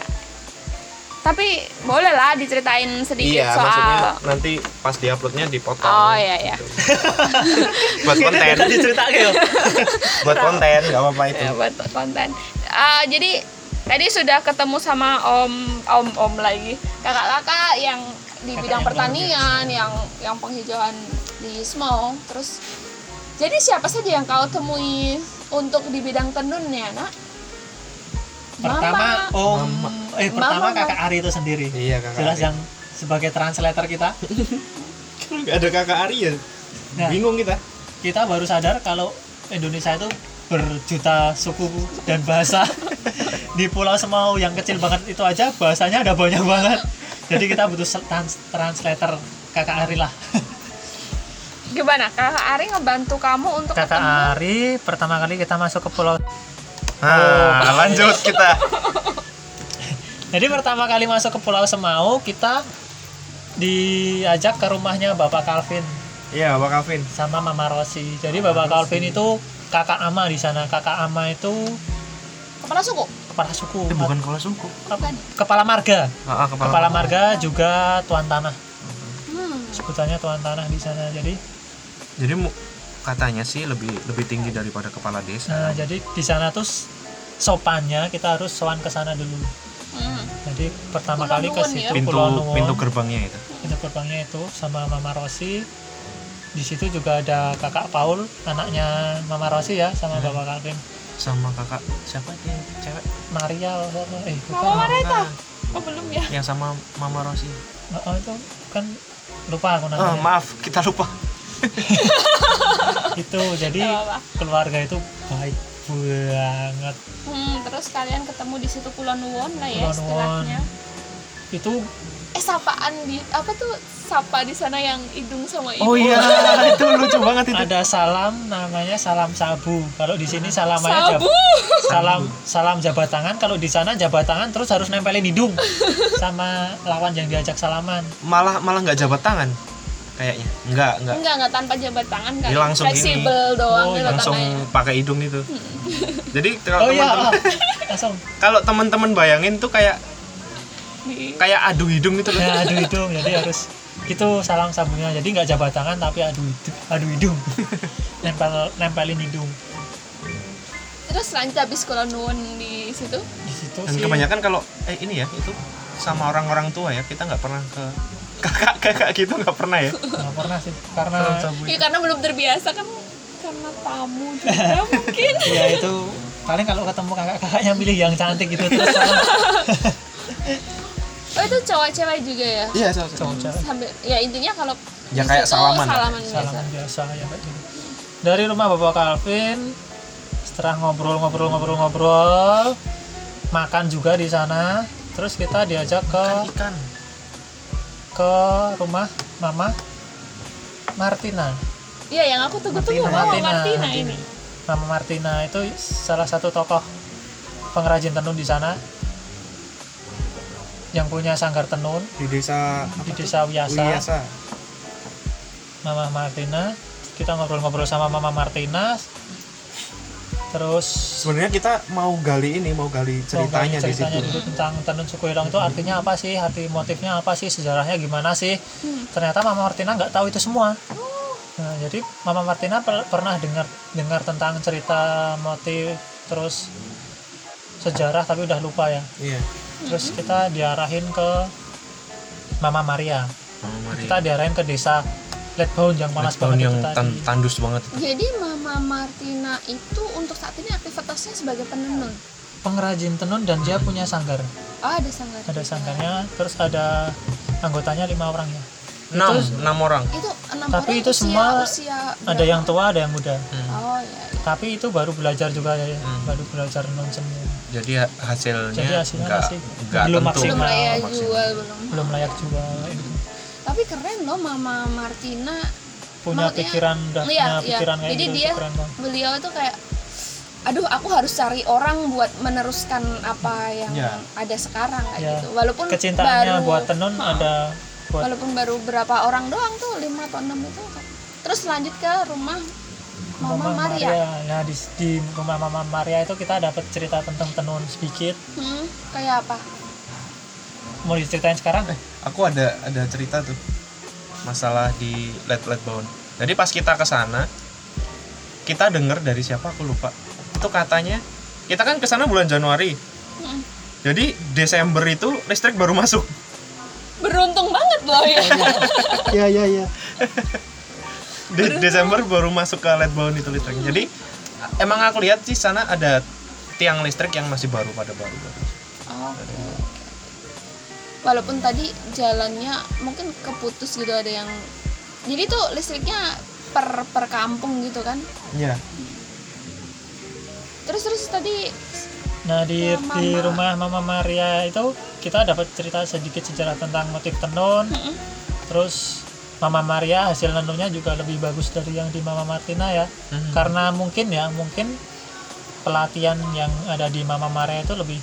Speaker 1: Tapi boleh lah diceritain sedikit
Speaker 2: Iya,
Speaker 1: soal
Speaker 2: maksudnya nanti pas diuploadnya dipotong.
Speaker 1: Oh iya iya.
Speaker 2: buat konten,
Speaker 3: tadi cerita ya
Speaker 2: buat konten nggak apa-apa itu.
Speaker 1: Ya, buat konten. Ah, jadi tadi sudah ketemu sama om om om lagi kakak-kakak yang di
Speaker 3: Kakak
Speaker 1: bidang
Speaker 3: yang
Speaker 1: pertanian yang yang penghijauan di Small terus jadi siapa saja yang kau temui untuk di bidang tenun ya nak
Speaker 3: pertama
Speaker 1: Mama.
Speaker 3: om
Speaker 2: Mama.
Speaker 3: eh pertama
Speaker 1: Mama.
Speaker 3: kakak Ari itu sendiri
Speaker 2: Iya kakak.
Speaker 3: jelas
Speaker 2: Ari.
Speaker 3: yang sebagai translator kita
Speaker 2: nggak ada kakak Ari ya.
Speaker 3: Nah.
Speaker 2: Bingung kita.
Speaker 3: kita baru sadar kalau Indonesia itu berjuta suku dan bahasa di Pulau Semau yang kecil banget itu aja bahasanya ada banyak banget jadi kita butuh trans- translator kakak Ari lah
Speaker 1: gimana kakak Ari ngebantu kamu untuk
Speaker 3: kakak
Speaker 1: ketemu
Speaker 3: Ari pertama kali kita masuk ke Pulau
Speaker 2: Nah, lanjut kita.
Speaker 3: jadi pertama kali masuk ke Pulau Semau kita diajak ke rumahnya Bapak Calvin.
Speaker 2: Iya, Pak Kavin.
Speaker 3: sama Mama Rosi jadi Bapak Calvin itu kakak ama di sana. Kakak ama itu
Speaker 1: kepala suku?
Speaker 3: Kepala suku.
Speaker 2: Itu bukan kepala suku.
Speaker 1: bukan.
Speaker 3: Kepala marga.
Speaker 2: Ah, ah,
Speaker 3: kepala marga. juga tuan tanah.
Speaker 1: Hmm.
Speaker 3: sebutannya tuan tanah di sana. Jadi
Speaker 2: Jadi katanya sih lebih lebih tinggi daripada kepala desa.
Speaker 3: nah jadi di sana tuh sopannya kita harus sowan ke sana dulu
Speaker 1: Hmm.
Speaker 3: jadi pertama
Speaker 1: Pulau
Speaker 3: kali ke situ
Speaker 1: ya?
Speaker 2: pintu pintu gerbangnya itu.
Speaker 3: pintu gerbangnya itu sama Mama Rosi di situ juga ada kakak Paul anaknya Mama Rosi ya sama
Speaker 2: Hmm.
Speaker 3: Bapak Calvin
Speaker 2: Sama kakak siapa dia cewek?
Speaker 3: Maria eh bukan
Speaker 1: Mama
Speaker 2: Bukan.
Speaker 1: oh belum ya
Speaker 2: Yang sama Mama Rosi.
Speaker 3: oh, itu kan lupa aku
Speaker 2: Ah,
Speaker 3: namanya
Speaker 2: maaf, kita lupa.
Speaker 3: itu jadi keluarga itu baik banget
Speaker 1: Hmm, terus kalian ketemu di situ Pulau Nuwun lah ya
Speaker 3: Nuwun.
Speaker 1: istilahnya.
Speaker 3: itu
Speaker 1: Eh sapaan di apa tuh sapa di sana yang hidung sama ibu.
Speaker 2: Oh iya, itu lucu banget itu.
Speaker 3: ada salam namanya salam sabu kalau di sini salamannya jab-
Speaker 1: Sabu.
Speaker 3: salam salam jabat tangan kalau di sana jabat tangan terus harus nempelin hidung sama lawan yang diajak salaman
Speaker 2: Malah malah nggak jabat tangan kayaknya. Enggak, enggak.
Speaker 1: Enggak, enggak tanpa jabat tangan kan.
Speaker 2: Ini langsung
Speaker 1: Fleksibel doang
Speaker 3: Oh,
Speaker 1: gitu
Speaker 2: Langsung
Speaker 1: tangannya.
Speaker 2: pakai hidung itu. Jadi kalau
Speaker 3: oh iya
Speaker 2: teman-teman
Speaker 3: oh, langsung
Speaker 2: kalau teman-teman bayangin tuh kayak kayak adu hidung gitu loh.
Speaker 3: ya adu hidung jadi harus itu salam sabunya jadi nggak jabat tangan tapi adu hidung adu hidung nempel nempelin hidung
Speaker 1: Terus lanjut habis Pulau Nuwun di situ.
Speaker 3: di situ
Speaker 2: Dan
Speaker 3: sih
Speaker 2: kebanyakan kalau eh ini ya itu sama orang-orang tua ya kita nggak pernah ke kakak-kakak gitu nggak pernah ya.
Speaker 3: nggak pernah sih karena
Speaker 1: Ya karena belum terbiasa kan karena tamu juga mungkin.
Speaker 3: ya itu paling kalau ketemu kakak-kakaknya milih yang cantik gitu terus
Speaker 1: Oh itu cowok cewek juga ya.
Speaker 2: Iya, sama
Speaker 3: cowok cewek
Speaker 1: Sambil ya intinya kalau
Speaker 2: Ya, kayak salaman
Speaker 1: salaman biasa.
Speaker 3: salaman biasa ya kayak gitu dari rumah bapak Calvin setelah ngobrol-ngobrol-ngobrol-ngobrol makan juga di sana terus kita diajak ke
Speaker 2: ikan.
Speaker 3: Ke rumah mama Martina
Speaker 1: Iya yang aku tunggu-tunggu Mama
Speaker 3: Martina,
Speaker 1: Martina
Speaker 3: Martina.
Speaker 1: ini.
Speaker 3: Mama Martina itu salah satu tokoh pengrajin tenun di sana yang punya sanggar tenun
Speaker 2: di desa
Speaker 3: di desa Wiyasa.
Speaker 2: Wiyasa.
Speaker 3: Mama Martina kita ngobrol-ngobrol sama Mama Martina terus
Speaker 2: Sebenarnya kita mau gali ini, mau gali ceritanya,
Speaker 3: mau gali
Speaker 2: di situ.
Speaker 3: dulu tentang tenun suku Hilong itu artinya apa sih? Arti motifnya apa sih? Sejarahnya gimana sih? Ternyata Mama Martina nggak tahu itu semua. Nah, jadi Mama Martina per- pernah dengar dengar tentang cerita motif terus sejarah tapi udah lupa ya.
Speaker 2: Iya.
Speaker 3: terus kita diarahin ke Mama Maria.
Speaker 2: Mama Maria.
Speaker 3: kita diarahin ke desa Letbound yang panas
Speaker 2: Tahun
Speaker 3: banget
Speaker 2: yang
Speaker 3: itu tadi
Speaker 2: tan- tandus banget itu.
Speaker 1: Jadi Mama Martina itu untuk saat ini aktivitasnya sebagai penenun.
Speaker 3: pengrajin tenun dan dia punya sanggar
Speaker 1: Oh ada sanggar.
Speaker 3: ada sanggarnya terus ada anggotanya lima orang ya
Speaker 2: Enam, enam orang.
Speaker 1: Itu enam
Speaker 3: Tapi
Speaker 1: orang
Speaker 3: itu
Speaker 1: usia,
Speaker 3: semua
Speaker 1: usia
Speaker 3: ada yang tua ada yang muda
Speaker 2: Hmm.
Speaker 1: Oh ya. ya.
Speaker 3: tapi itu baru belajar juga ya
Speaker 2: Hmm.
Speaker 3: baru belajar tenun semua
Speaker 2: Jadi ha- hasilnya,
Speaker 3: Jadi hasilnya
Speaker 2: nggak
Speaker 3: masih
Speaker 2: nggak
Speaker 3: belum
Speaker 2: tentu.
Speaker 3: maksimal.
Speaker 1: Belum layak
Speaker 2: maksimal.
Speaker 1: jual belum.
Speaker 3: belum layak jual itu.
Speaker 1: Tapi keren loh Mama Martina.
Speaker 3: punya
Speaker 1: Maksudnya-
Speaker 3: pikiran udah
Speaker 1: Iya,
Speaker 3: punya
Speaker 1: iya.
Speaker 3: pikiran kayak
Speaker 1: Jadi
Speaker 3: gitu
Speaker 1: dia beliau itu kayak aduh aku harus cari orang buat meneruskan apa yang
Speaker 2: Ya.
Speaker 1: ada sekarang kayak
Speaker 3: Ya.
Speaker 1: gitu. Walaupun
Speaker 3: kecintaannya
Speaker 1: baru
Speaker 3: buat tenun ada buat
Speaker 1: walaupun baru berapa orang doang tuh lima atau enam itu terus lanjut ke rumah Mama, Maria,
Speaker 3: Nah di, di rumah Mama Maria itu kita dapat cerita tentang tenun sedikit.
Speaker 1: Hmm, kayak apa
Speaker 3: Mau diceritain sekarang?
Speaker 2: Eh, aku ada ada cerita tuh masalah di Let Let Bound. Jadi pas kita ke sana, kita dengar dari siapa aku lupa. Itu katanya kita kan ke sana bulan Januari.
Speaker 1: Hmm.
Speaker 2: Jadi Desember itu listrik baru masuk.
Speaker 1: beruntung banget loh ya
Speaker 3: Iya iya iya.
Speaker 2: De- Desember baru masuk ke Let Bound itu listrik. Jadi emang aku lihat sih sana ada tiang listrik yang masih baru pada baru.
Speaker 1: Oh. Walaupun tadi jalannya mungkin keputus gitu ada yang jadi tuh listriknya per per kampung gitu kan.
Speaker 2: Iya.
Speaker 1: Terus terus tadi
Speaker 3: Nah di
Speaker 1: Ya,
Speaker 3: di
Speaker 1: Mama.
Speaker 3: rumah Mama Maria itu kita dapat cerita sedikit sejarah tentang motif tenun.
Speaker 1: Mm-mm.
Speaker 3: Terus Mama Maria hasil tenunnya juga lebih bagus dari yang di Mama Martina ya.
Speaker 2: Mhm.
Speaker 3: Karena mungkin ya mungkin pelatihan yang ada di Mama Maria itu lebih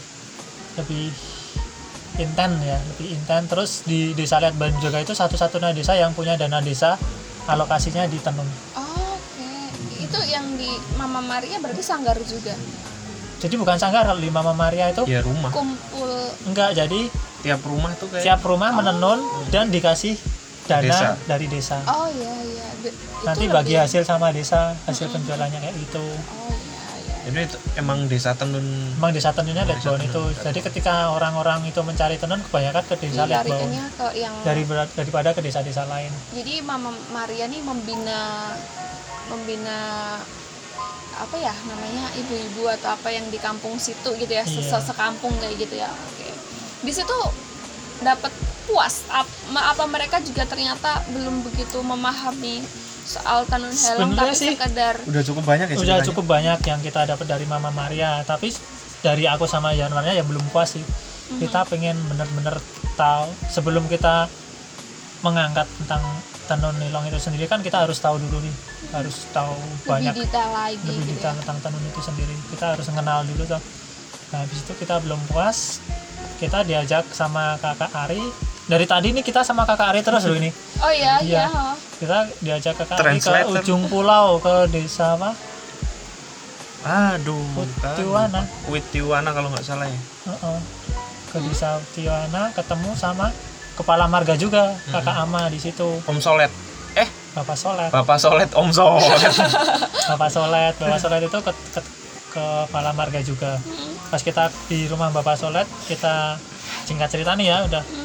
Speaker 3: lebih intens ya, lebih intens. Terus di desa Liat Ban juga itu satu-satunya desa yang punya dana desa alokasinya di tenun.
Speaker 1: oh, oke. Itu yang di Mama Maria berarti sanggar juga.
Speaker 3: Jadi bukan sanggar kalau di Mama Maria itu
Speaker 2: Ya rumah.
Speaker 1: Kumpul
Speaker 3: enggak jadi
Speaker 2: Tiap rumah tuh kayak
Speaker 3: tiap rumah menenun dan dikasih dana
Speaker 2: Desa.
Speaker 3: dari desa.
Speaker 1: Oh iya iya. Be- itu
Speaker 3: Nanti
Speaker 1: lebih-
Speaker 3: bagi hasil sama desa, hasil penjualannya kayak gitu.
Speaker 1: Oh iya.
Speaker 2: Jadi itu emang desa tenun
Speaker 3: Emang desa tenunnya
Speaker 2: Desa
Speaker 3: Letbon
Speaker 2: tenun.
Speaker 3: itu. Jadi ketika orang-orang itu mencari tenun kebanyakan ke desa
Speaker 1: Dilarikannya ke yang
Speaker 3: dari daripada ke desa-desa lain.
Speaker 1: jadi Mama Maria nih membina membina apa ya namanya ibu-ibu atau apa yang di kampung situ gitu ya
Speaker 3: Iya.
Speaker 1: se sekampung kayak gitu ya oke di situ dapat puas apa mereka juga ternyata belum begitu memahami soal tenun helm
Speaker 3: Sebenarnya
Speaker 1: tapi
Speaker 3: sih,
Speaker 1: sekedar
Speaker 2: udah cukup banyak ya
Speaker 3: Udah cukup banyak yang kita dapat dari Mama Maria, tapi dari aku sama Januarnya ya belum puas sih. Kita pengen bener-bener tahu sebelum kita mengangkat tentang tenun nilong itu sendiri kan kita harus tahu dulu nih, harus tahu banyak
Speaker 1: lebih detail lagi
Speaker 3: lebih
Speaker 1: gitu
Speaker 3: detail
Speaker 1: ya.
Speaker 3: tentang tenun itu sendiri kita harus mengenal dulu tuh nah habis itu kita belum puas kita diajak sama kakak Ari dari tadi nih kita sama kakak Ari terus loh ini
Speaker 1: oh iya
Speaker 3: Iya.
Speaker 1: iya oh.
Speaker 3: kita diajak kakak Ari ke ujung pulau ke desa apa
Speaker 2: Aduh,
Speaker 3: Witiwana.
Speaker 2: bukan. Witiwana kalau nggak salah ya.
Speaker 3: Heeh. ke desa Tiwana ketemu sama kepala marga juga kakak Ama di situ
Speaker 2: Om Solet. Eh,
Speaker 3: bapak Solet
Speaker 2: Bapak Solet, Om Solet.
Speaker 3: bapak Solet bapak Solet itu ke, ke, ke kepala marga juga pas kita di rumah Bapak Solet kita singkat cerita nih ya udah
Speaker 1: Hmm.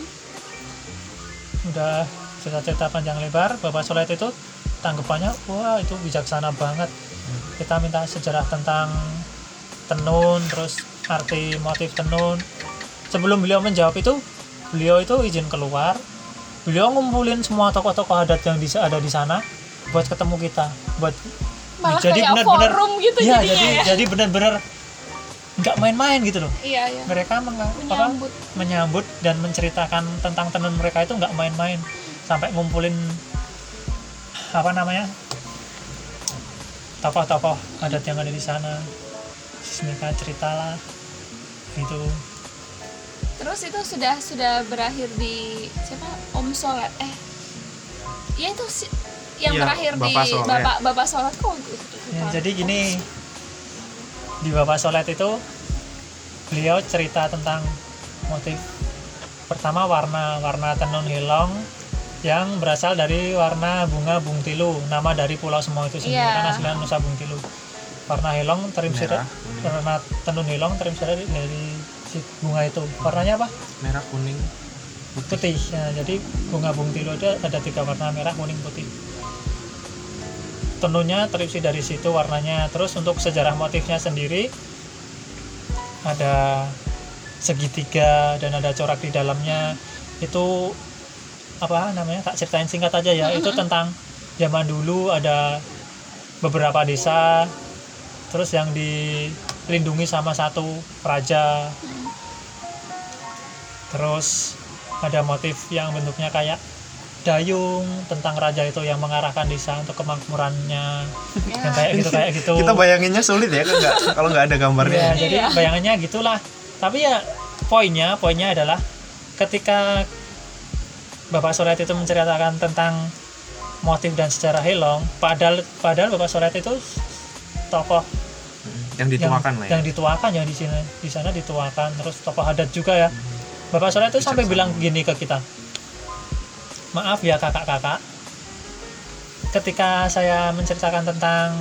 Speaker 3: Udah cerita-cerita panjang lebar Bapak Solet itu tanggapannya wah itu bijaksana banget. Kita minta sejarah tentang tenun terus arti motif tenun. Sebelum beliau menjawab itu beliau itu izin keluar. Beliau ngumpulin semua tokoh-tokoh adat yang di- ada di sana buat ketemu kita buat
Speaker 1: malah
Speaker 3: jadi benar-benar
Speaker 1: gitu jadinya
Speaker 3: jadi
Speaker 1: ya.
Speaker 3: jadi benar-benar nggak main-main gitu loh.
Speaker 1: Iya iya.
Speaker 3: Mereka meng- apa,
Speaker 1: menyambut.
Speaker 3: menyambut dan menceritakan tentang tenun mereka itu nggak main-main. Sampai ngumpulin apa namanya tokoh-tokoh adat yang ada di sana. Terus mereka cerita lah gitu.
Speaker 1: Terus itu sudah sudah berakhir di siapa? Om Solet eh ya itu si, yang
Speaker 2: Iya,
Speaker 1: terakhir di
Speaker 2: Bapak Solet.
Speaker 1: Bapak Bapak Solet kok gitu.
Speaker 3: Ya, jadi gini di Bapak Solet itu beliau cerita tentang motif pertama warna warna tenun hilong yang berasal dari warna bunga bungtilu nama dari pulau semua itu sendiri
Speaker 1: Iya.
Speaker 3: kan aslinya Nusa Bungtilu warna hilong terinspirasi warna tenun hilong terinspirasi dari si bunga itu. Warnanya apa?
Speaker 2: Merah, kuning,
Speaker 3: putih. Ya, jadi bunga bungtilu itu ada tiga warna merah kuning putih tenunnya terinspirasi dari situ warnanya. Terus untuk sejarah motifnya sendiri ada segitiga dan ada corak di dalamnya. Itu apa namanya tak ceritain singkat aja ya. Itu tentang zaman dulu ada beberapa desa terus yang dilindungi sama satu raja. Terus ada motif yang bentuknya kayak dayung tentang raja itu yang mengarahkan desa untuk kemakmurannya. Yang kayak gitu kayak gitu.
Speaker 2: Kita bayanginnya sulit ya kan? Nggak- kalau nggak ada gambarnya.
Speaker 3: Ya, jadi bayangannya gitulah. Tapi ya poinnya, poinnya adalah ketika Bapak Solet itu menceritakan tentang motif dan sejarah Helong padahal padahal Bapak Solet itu tokoh
Speaker 2: yang
Speaker 3: yang,
Speaker 2: dituakan lah ya.
Speaker 3: yang dituakan ya di sini di sana dituakan. Terus tokoh adat juga ya. Bapak Solet itu sampai bilang gini ke kita maaf ya kakak-kakak. Ketika saya menceritakan tentang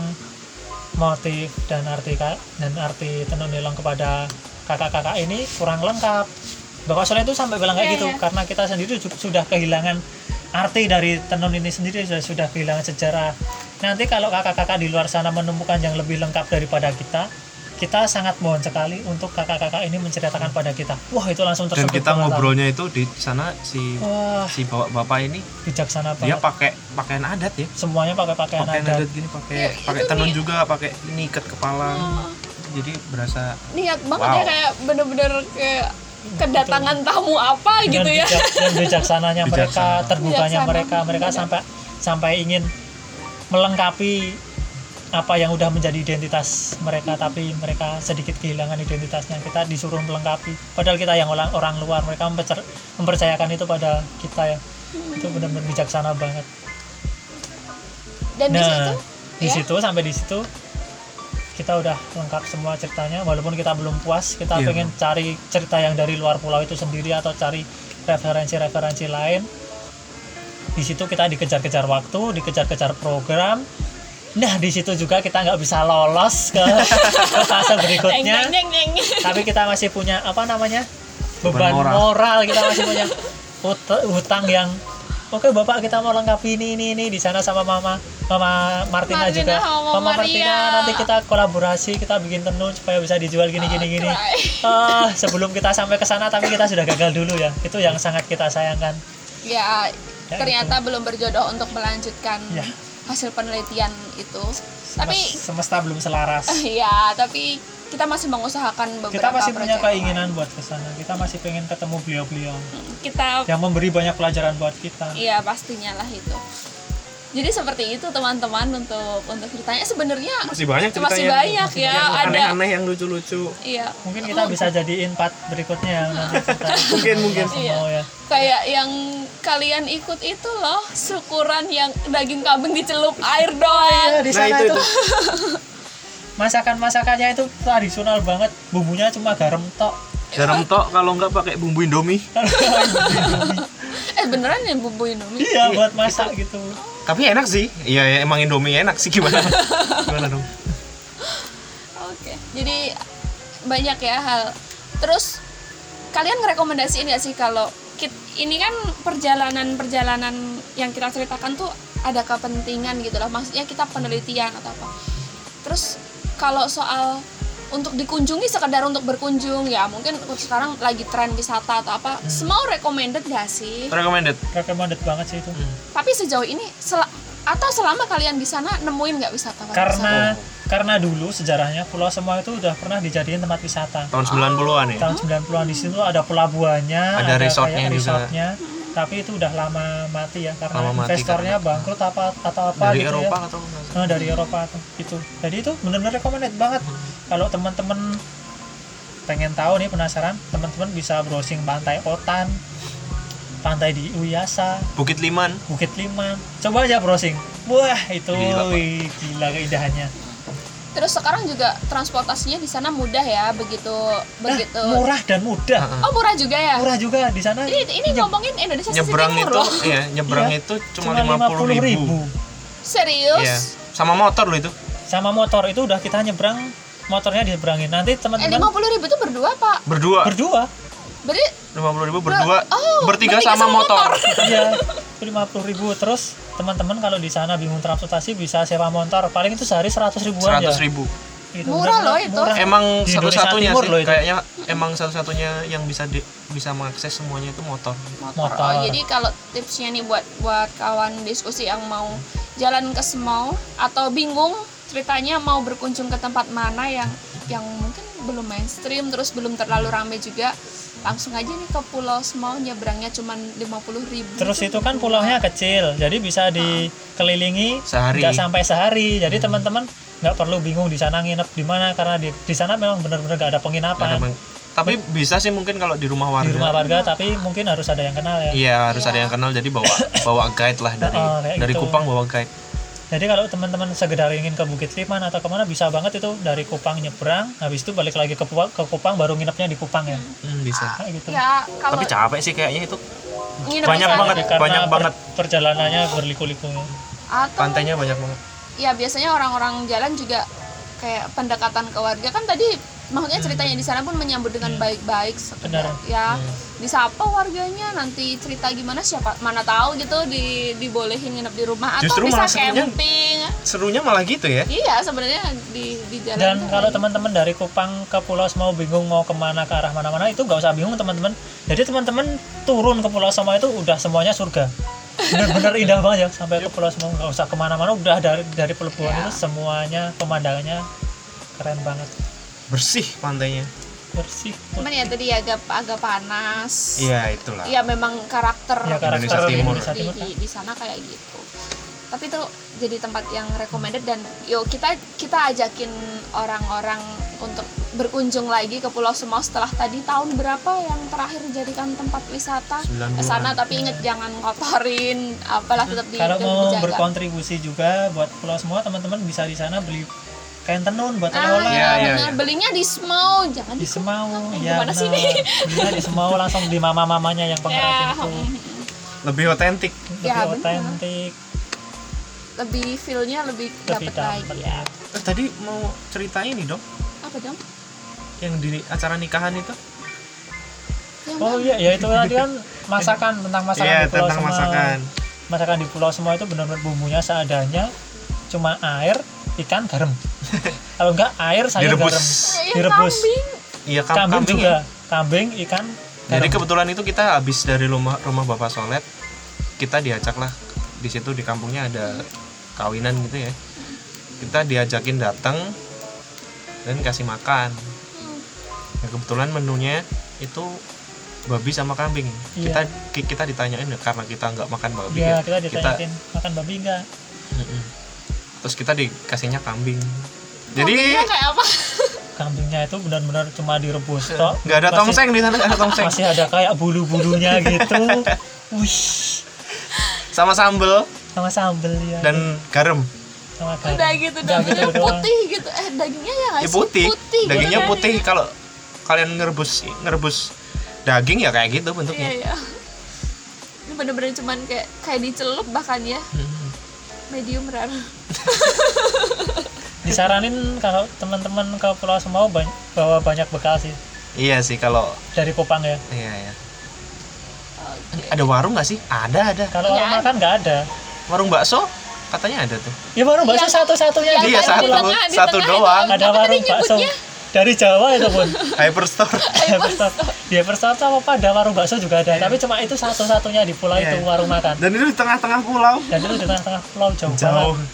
Speaker 3: motif dan arti dan arti tenun Helong kepada kakak-kakak ini kurang lengkap. Bapak Solet itu sampai bilang kayak
Speaker 1: Iya,
Speaker 3: gitu
Speaker 1: iya.
Speaker 3: karena kita sendiri sudah kehilangan arti dari tenun ini sendiri sudah sudah kehilangan sejarah. Nanti kalau kakak-kakak di luar sana menemukan yang lebih lengkap daripada kita kita sangat mohon sekali untuk kakak-kakak ini menceritakan pada kita wah itu langsung
Speaker 2: dan
Speaker 3: tersebut
Speaker 2: kita
Speaker 3: pengetahuan.
Speaker 2: ngobrolnya itu di sana si
Speaker 3: wah
Speaker 2: si bapak bapak ini
Speaker 3: bijaksana
Speaker 2: dia
Speaker 3: banget
Speaker 2: pakai pakaian adat ya
Speaker 3: semuanya pakai pakaian
Speaker 2: pakaian
Speaker 3: adat
Speaker 2: adat gini pakai
Speaker 1: Ya,
Speaker 2: pakai tenun
Speaker 1: nih.
Speaker 2: juga pakai ini ikat kepala jadi berasa
Speaker 1: niat banget
Speaker 2: Wow.
Speaker 1: ya kayak bener-bener kayak kedatangan tamu apa
Speaker 3: dengan
Speaker 1: gitu ya
Speaker 3: bijak- dan bijaksananya mereka
Speaker 2: Bijaksana.
Speaker 3: terbukanya
Speaker 1: Bijaksana.
Speaker 3: mereka mereka
Speaker 1: Benar.
Speaker 3: sampai sampai ingin melengkapi apa yang udah menjadi identitas mereka tapi mereka sedikit kehilangan identitasnya. Kita disuruh melengkapi. Padahal kita yang orang orang luar mereka mempercer- mempercayakan itu pada kita ya. Itu benar-benar bijaksana banget.
Speaker 1: Dan di
Speaker 3: nah
Speaker 1: situ?
Speaker 3: di
Speaker 1: ya,
Speaker 3: situ sampai di situ kita udah lengkap semua ceritanya. Walaupun kita belum puas kita
Speaker 2: Iya.
Speaker 3: pengen cari cerita yang dari luar pulau itu sendiri atau cari referensi-referensi lain. Di situ kita dikejar-kejar waktu dikejar-kejar program nah di situ juga kita nggak bisa lolos ke, ke fase berikutnya
Speaker 1: neng, neng, neng.
Speaker 3: tapi kita masih punya apa namanya
Speaker 2: Beban
Speaker 3: beban,
Speaker 2: moral.
Speaker 3: moral. kita masih punya hut- hutang yang oke bapak kita mau lengkapi ini ini ini di sana sama mama mama Martina,
Speaker 1: Martina
Speaker 3: juga
Speaker 1: sama
Speaker 3: mama
Speaker 1: Maria.
Speaker 3: Martina nanti kita kolaborasi kita bikin tenun supaya bisa dijual gini gini gini
Speaker 1: Cry.
Speaker 3: Ah, sebelum kita sampai ke sana tapi kita sudah gagal dulu ya itu yang sangat kita sayangkan
Speaker 1: ya
Speaker 3: Ya,
Speaker 1: ternyata belum berjodoh untuk melanjutkan
Speaker 3: Ya.
Speaker 1: Hasil penelitian itu. Tapi
Speaker 3: Semes- semesta belum selaras.
Speaker 1: Ya tapi kita masih mengusahakan beberapa
Speaker 3: kita masih punya keinginan buat ke sana. Kita masih pengen ketemu beliau-beliau.
Speaker 1: Lain. kita
Speaker 3: yang memberi banyak pelajaran buat kita.
Speaker 1: Iya pastinya lah itu. Jadi seperti itu teman-teman untuk untuk ceritanya. Sebenarnya
Speaker 2: masih banyak ceritanya.
Speaker 1: masih banyak ya
Speaker 2: yang
Speaker 1: ada.
Speaker 2: aneh-aneh yang lucu-lucu.
Speaker 1: Iya.
Speaker 3: Mungkin kita bisa jadiin part berikutnya ya nanti kita
Speaker 2: Mungkin, mungkin.
Speaker 1: Iya.
Speaker 3: mau ya.
Speaker 1: Kayak yang kalian ikut itu loh syukuran yang daging kambing dicelup air doang.
Speaker 3: Iya, di
Speaker 2: nah
Speaker 3: sana
Speaker 2: itu
Speaker 3: itu,
Speaker 2: itu.
Speaker 3: Masakan masakannya itu tradisional banget. Bumbunya cuma garam tok.
Speaker 2: Garam tok kalau nggak pakai bumbu indomie.
Speaker 1: Eh beneran ya bumbu Indomie?
Speaker 3: iya buat masak gitu
Speaker 2: tapi enak sih iya ya, emang indomie enak sih gimana gimana dong
Speaker 1: Oke. Jadi banyak ya hal. Terus kalian ngerekomendasiin nggak sih kalau kit, ini kan perjalanan-perjalanan yang kita ceritakan tuh ada kepentingan gitu loh. Maksudnya kita penelitian atau apa. Terus kalau soal untuk dikunjungi sekedar untuk berkunjung ya. Mungkin sekarang lagi tren wisata atau apa. Semua recommended gak sih?
Speaker 2: Recommended.
Speaker 3: Recommended banget sih itu.
Speaker 1: Tapi sejauh ini sel- atau selama kalian di sana nemuin nggak wisatawan
Speaker 3: karena karena dulu sejarahnya pulau semua itu udah pernah dijadiin tempat wisata.
Speaker 2: Tahun 90-an ya?
Speaker 3: Tahun 90-an di situ ada pelabuhannya
Speaker 2: Ada resortnya
Speaker 3: kayak
Speaker 2: juga.
Speaker 3: Tapi itu udah lama mati ya karena
Speaker 2: Lama mati
Speaker 3: investornya
Speaker 2: karena-
Speaker 3: bangkrut apa atau apa
Speaker 2: dari
Speaker 3: gitu
Speaker 2: Eropa
Speaker 3: ya
Speaker 2: atau?
Speaker 3: Nah, dari Eropa tuh itu jadi itu benar-benar recommended banget. Kalau teman-teman pengen tahu nih penasaran teman-teman bisa browsing pantai Otan pantai di Uyasa.
Speaker 2: Bukit Liman.
Speaker 3: Bukit Liman. Coba aja browsing. Wah itu
Speaker 2: Gila,
Speaker 3: wih, gila keindahannya
Speaker 1: Terus sekarang juga transportasinya di sana mudah ya, begitu
Speaker 3: Nah,
Speaker 1: begitu.
Speaker 3: murah dan mudah
Speaker 1: Oh murah juga ya?
Speaker 3: murah juga di sana
Speaker 1: Ini ini ngomongin Indonesia sisi
Speaker 2: nyebrang
Speaker 1: timur
Speaker 2: itu
Speaker 1: loh.
Speaker 2: ya nyebrang
Speaker 3: Iya.
Speaker 2: itu cuma
Speaker 3: cuma
Speaker 2: 50 ribu,
Speaker 1: Serius?
Speaker 2: Iya. sama motor loh itu
Speaker 3: sama motor itu udah kita nyebrang motornya diseberangin nanti
Speaker 1: Eh
Speaker 3: teman-teman
Speaker 1: lima puluh ribu itu berdua pak?
Speaker 2: berdua
Speaker 3: berdua
Speaker 1: Berarti
Speaker 2: 50 ribu berdua
Speaker 1: Oh,
Speaker 2: bertiga
Speaker 1: bertiga
Speaker 2: sama,
Speaker 1: sama
Speaker 2: motor,
Speaker 3: iya lima puluh ribu terus teman-teman kalau di sana bingung transportasi bisa sewa motor paling itu sehari seratus ribuan ya
Speaker 2: 100 ribu
Speaker 3: Itu
Speaker 1: Murah loh itu.
Speaker 3: murah.
Speaker 2: emang satu-satunya sih
Speaker 3: loh itu.
Speaker 2: kayaknya emang satu-satunya yang bisa di, bisa mengakses semuanya itu motor
Speaker 1: motor.
Speaker 3: Motor.
Speaker 1: Oh, jadi kalau tipsnya nih buat buat kawan diskusi yang mau jalan ke Semau atau bingung ceritanya mau berkunjung ke tempat mana yang yang mungkin belum mainstream terus belum terlalu ramai juga langsung aja nih ke Pulau Semau nyebrangnya cuma 50 ribu
Speaker 3: terus itu kan pulaunya kecil jadi bisa dikelilingi
Speaker 2: Sehari.
Speaker 3: nggak sampai sehari. Jadi teman-teman nggak perlu bingung di sana nginep di mana karena di di sana memang benar-benar nggak ada
Speaker 2: ada
Speaker 3: penginapan.
Speaker 2: Peng- tapi bisa sih mungkin kalau di rumah warga.
Speaker 3: di rumah warga tapi mungkin harus ada yang kenal ya.
Speaker 2: Iya harus ada yang kenal jadi bawa bawa guide lah dari
Speaker 3: Oh,
Speaker 2: dari
Speaker 3: gitu.
Speaker 2: Kupang bawa guide
Speaker 3: jadi kalau teman-teman sekedar ingin ke Bukit Liman atau ke mana bisa banget itu dari Kupang nyebrang habis itu balik lagi ke, Pu- ke Kupang baru nginepnya di Kupang ya.
Speaker 2: Hmm, bisa.
Speaker 3: Kayak gitu.
Speaker 1: Ya kalau
Speaker 2: tapi capek sih kayaknya itu.
Speaker 1: Nginep
Speaker 2: banyak banget.
Speaker 3: Karena
Speaker 2: banyak
Speaker 3: per-
Speaker 2: banget.
Speaker 3: perjalanannya berliku-liku.
Speaker 1: Atau
Speaker 2: pantainya banyak banget.
Speaker 1: Ya biasanya orang-orang jalan juga kayak pendekatan ke warga. Kan tadi maksudnya ceritanya di sana pun menyambut dengan baik-baik sekedar
Speaker 3: Benar.
Speaker 1: ya. Disapa warganya nanti cerita gimana siapa mana tahu gitu di dibolehin nginep di rumah. Atau
Speaker 2: Justru
Speaker 1: bisa
Speaker 2: serunya-
Speaker 1: camping.
Speaker 2: serunya malah gitu ya.
Speaker 1: Iya sebenarnya di di jalan
Speaker 3: dan
Speaker 1: tuh
Speaker 3: kalau
Speaker 1: kayak
Speaker 3: teman-teman dari Kupang ke Pulau Semau bingung mau ke mana ke arah mana-mana itu nggak usah bingung teman-teman. Jadi teman-teman turun ke Pulau Semau itu udah semuanya surga bener-bener indah banget ya sampai ke Pulau Semau nggak usah ke mana-mana udah dari dari pelabuhan
Speaker 1: Ya.
Speaker 3: itu semuanya pemandangannya keren banget
Speaker 2: bersih pantainya
Speaker 3: bersih
Speaker 1: cuman ya tadi agak agak panas
Speaker 2: iya itulah
Speaker 1: Iya memang karakter
Speaker 3: Ya, karakter
Speaker 2: Indonesia Timur.
Speaker 3: Indonesia
Speaker 1: di,
Speaker 3: Timur
Speaker 1: di, di sana kayak gitu. Tapi itu jadi tempat yang recommended dan yuk kita kita ajakin orang-orang untuk berkunjung lagi ke Pulau Semau setelah tadi tahun berapa yang terakhir dijadikan tempat wisata
Speaker 2: 90-an.
Speaker 1: ke sana tapi inget jangan kotorin apalah tetap di
Speaker 3: kalau mau
Speaker 1: dijaga.
Speaker 3: berkontribusi juga buat Pulau Semua teman-teman bisa di sana beli kain tenun buat
Speaker 1: Nah,
Speaker 3: oleh-oleh
Speaker 2: Iya, iya,
Speaker 1: benar.
Speaker 2: iya.
Speaker 1: belinya di Semau, jangan
Speaker 3: di
Speaker 1: di
Speaker 3: Semau
Speaker 1: Eh,
Speaker 3: ya
Speaker 1: gimana sih
Speaker 3: benar. belinya di Semau langsung di mama-mamanya yang
Speaker 1: Ya,
Speaker 3: pengrajin itu
Speaker 1: hmm,
Speaker 2: lebih otentik
Speaker 3: lebih
Speaker 1: Ya, benar.
Speaker 3: otentik
Speaker 1: lebih feel-nya lebih
Speaker 3: lebih
Speaker 1: dapat lagi ya.
Speaker 2: eh, tadi mau cerita ini dong
Speaker 1: Apa dong?
Speaker 2: yang di acara nikahan itu
Speaker 1: Yang
Speaker 3: Oh iya, ya itu tadi kan masakan tentang masakan
Speaker 2: iya
Speaker 3: di Pulau
Speaker 2: tentang
Speaker 3: Semau.
Speaker 2: masakan
Speaker 3: Masakan di Pulau Semau itu benar-benar bumbunya seadanya, cuma air, ikan, garam. Kalau enggak air, sayur,
Speaker 2: Direbus.
Speaker 3: garam.
Speaker 1: yang
Speaker 3: Direbus.
Speaker 1: kambing.
Speaker 2: iya kam-
Speaker 3: Kambing,
Speaker 2: kambing
Speaker 3: juga,
Speaker 2: ya.
Speaker 3: kambing, ikan,
Speaker 2: jadi
Speaker 3: garam.
Speaker 2: kebetulan itu kita habis dari rumah rumah bapak Solet kita diajak lah di situ di kampungnya ada kawinan gitu ya kita diajakin datang dan kasih makan
Speaker 1: Hmm.
Speaker 2: ya, kebetulan menunya itu babi sama kambing
Speaker 3: Iya.
Speaker 2: kita ki- kita ditanyain ya, karena kita nggak makan babi
Speaker 3: Iya,
Speaker 2: ya
Speaker 3: kita ditanyain makan babi enggak?
Speaker 2: Mm-mm. terus kita dikasihnya kambing
Speaker 1: Kambingnya
Speaker 2: jadi
Speaker 1: kayak apa?
Speaker 3: Kambingnya itu benar-benar cuma direbus toh.
Speaker 2: nggak ada
Speaker 3: Masih-
Speaker 2: tongseng di sana nggak ada tongseng
Speaker 3: Masih ada kayak bulu-bulunya gitu. Wih,
Speaker 2: sama sambel
Speaker 3: sama sambel ya.
Speaker 2: dan garam
Speaker 3: sama garam.
Speaker 1: Udah gitu
Speaker 3: Udah
Speaker 1: dagingnya
Speaker 3: gitu doang.
Speaker 1: putih gitu. Eh dagingnya ya nggak
Speaker 2: ya
Speaker 1: sih?
Speaker 2: putih,
Speaker 1: Putih gitu
Speaker 2: dagingnya
Speaker 1: kan.
Speaker 2: putih kalau kalian ngerebus ngerebus daging ya kayak gitu
Speaker 1: Iya
Speaker 2: bentuknya
Speaker 1: iya. Ini bener-bener cuman kayak kayak dicelup bahkan ya.
Speaker 2: Mm.
Speaker 1: Medium rare.
Speaker 3: Disaranin kalau teman-teman ke Pulau Semau bany- bawa banyak bekal sih
Speaker 2: iya sih kalau
Speaker 3: dari Kupang ya.
Speaker 2: iya ya
Speaker 1: Oke.
Speaker 2: ada warung nggak sih ada ada
Speaker 3: Kalau
Speaker 1: Iya,
Speaker 3: orang makan nggak ada.
Speaker 2: warung bakso katanya ada tuh
Speaker 3: Ya baru bakso
Speaker 1: Yang-
Speaker 3: satu-satunya di
Speaker 2: Iya, satu.
Speaker 1: di tengah,
Speaker 2: satu doang.
Speaker 1: itu,
Speaker 3: ada warung bakso dari Jawa itu pun.
Speaker 2: hyperstore
Speaker 3: Hyperstore. Di Hyperstore sama apa ada warung bakso juga ada, tapi cuma itu satu-satunya di pulau
Speaker 2: Iya,
Speaker 3: itu
Speaker 2: iya.
Speaker 3: warung makan.
Speaker 2: dan itu di tengah-tengah pulau
Speaker 3: Dan itu di tengah-tengah pulau jauh,
Speaker 2: jauh
Speaker 3: banget.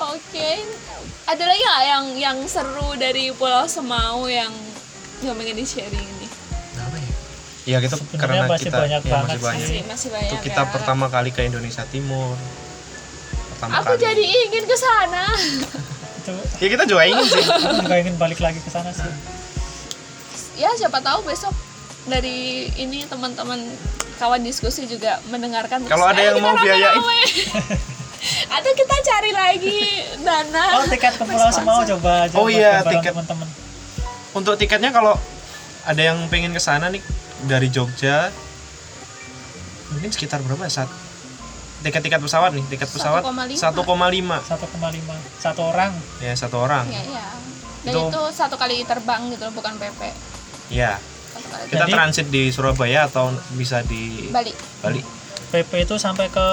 Speaker 1: Oke. Ada lagi nggak yang yang seru dari Pulau Semau yang yang pengen di sharing
Speaker 2: ya ya gitu
Speaker 3: Sebenarnya
Speaker 2: karena
Speaker 3: masih
Speaker 2: kita
Speaker 3: banyak
Speaker 2: ya,
Speaker 3: banget
Speaker 2: masih banyak
Speaker 1: Masih masih banyak
Speaker 2: itu kita
Speaker 1: ya.
Speaker 2: pertama kali ke Indonesia Timur pertama
Speaker 1: Aku
Speaker 2: kali
Speaker 1: jadi ingin ke sana.
Speaker 3: Itu
Speaker 2: ya kita juga ingin sih
Speaker 3: aku juga ingin balik lagi ke sana sih.
Speaker 1: ya siapa tahu besok dari ini teman-teman kawan diskusi juga mendengarkan terus,
Speaker 2: Kalau ada
Speaker 1: "Ayo
Speaker 2: yang
Speaker 1: kita
Speaker 2: mau biayain."
Speaker 1: rame-rame." atau kita cari lagi dana
Speaker 3: Oh tiket ke Pulau Semau coba aja
Speaker 2: Oh iya, tiket.
Speaker 3: teman-teman.
Speaker 2: untuk tiketnya kalau ada yang pengen ke sana nih dari Jogja mungkin sekitar berapa ya saat tiket-tiket pesawat nih tiket pesawat
Speaker 1: 1,5.
Speaker 2: 1,5
Speaker 3: 1,5 satu orang.
Speaker 2: ya satu orang
Speaker 1: ya ya dan
Speaker 2: Itu-
Speaker 1: itu satu kali terbang gitu loh bukan PP
Speaker 2: ya
Speaker 1: satu
Speaker 2: kita
Speaker 3: Jadi-
Speaker 2: transit di Surabaya atau bisa di
Speaker 1: balik
Speaker 2: Bali
Speaker 3: PP itu sampai ke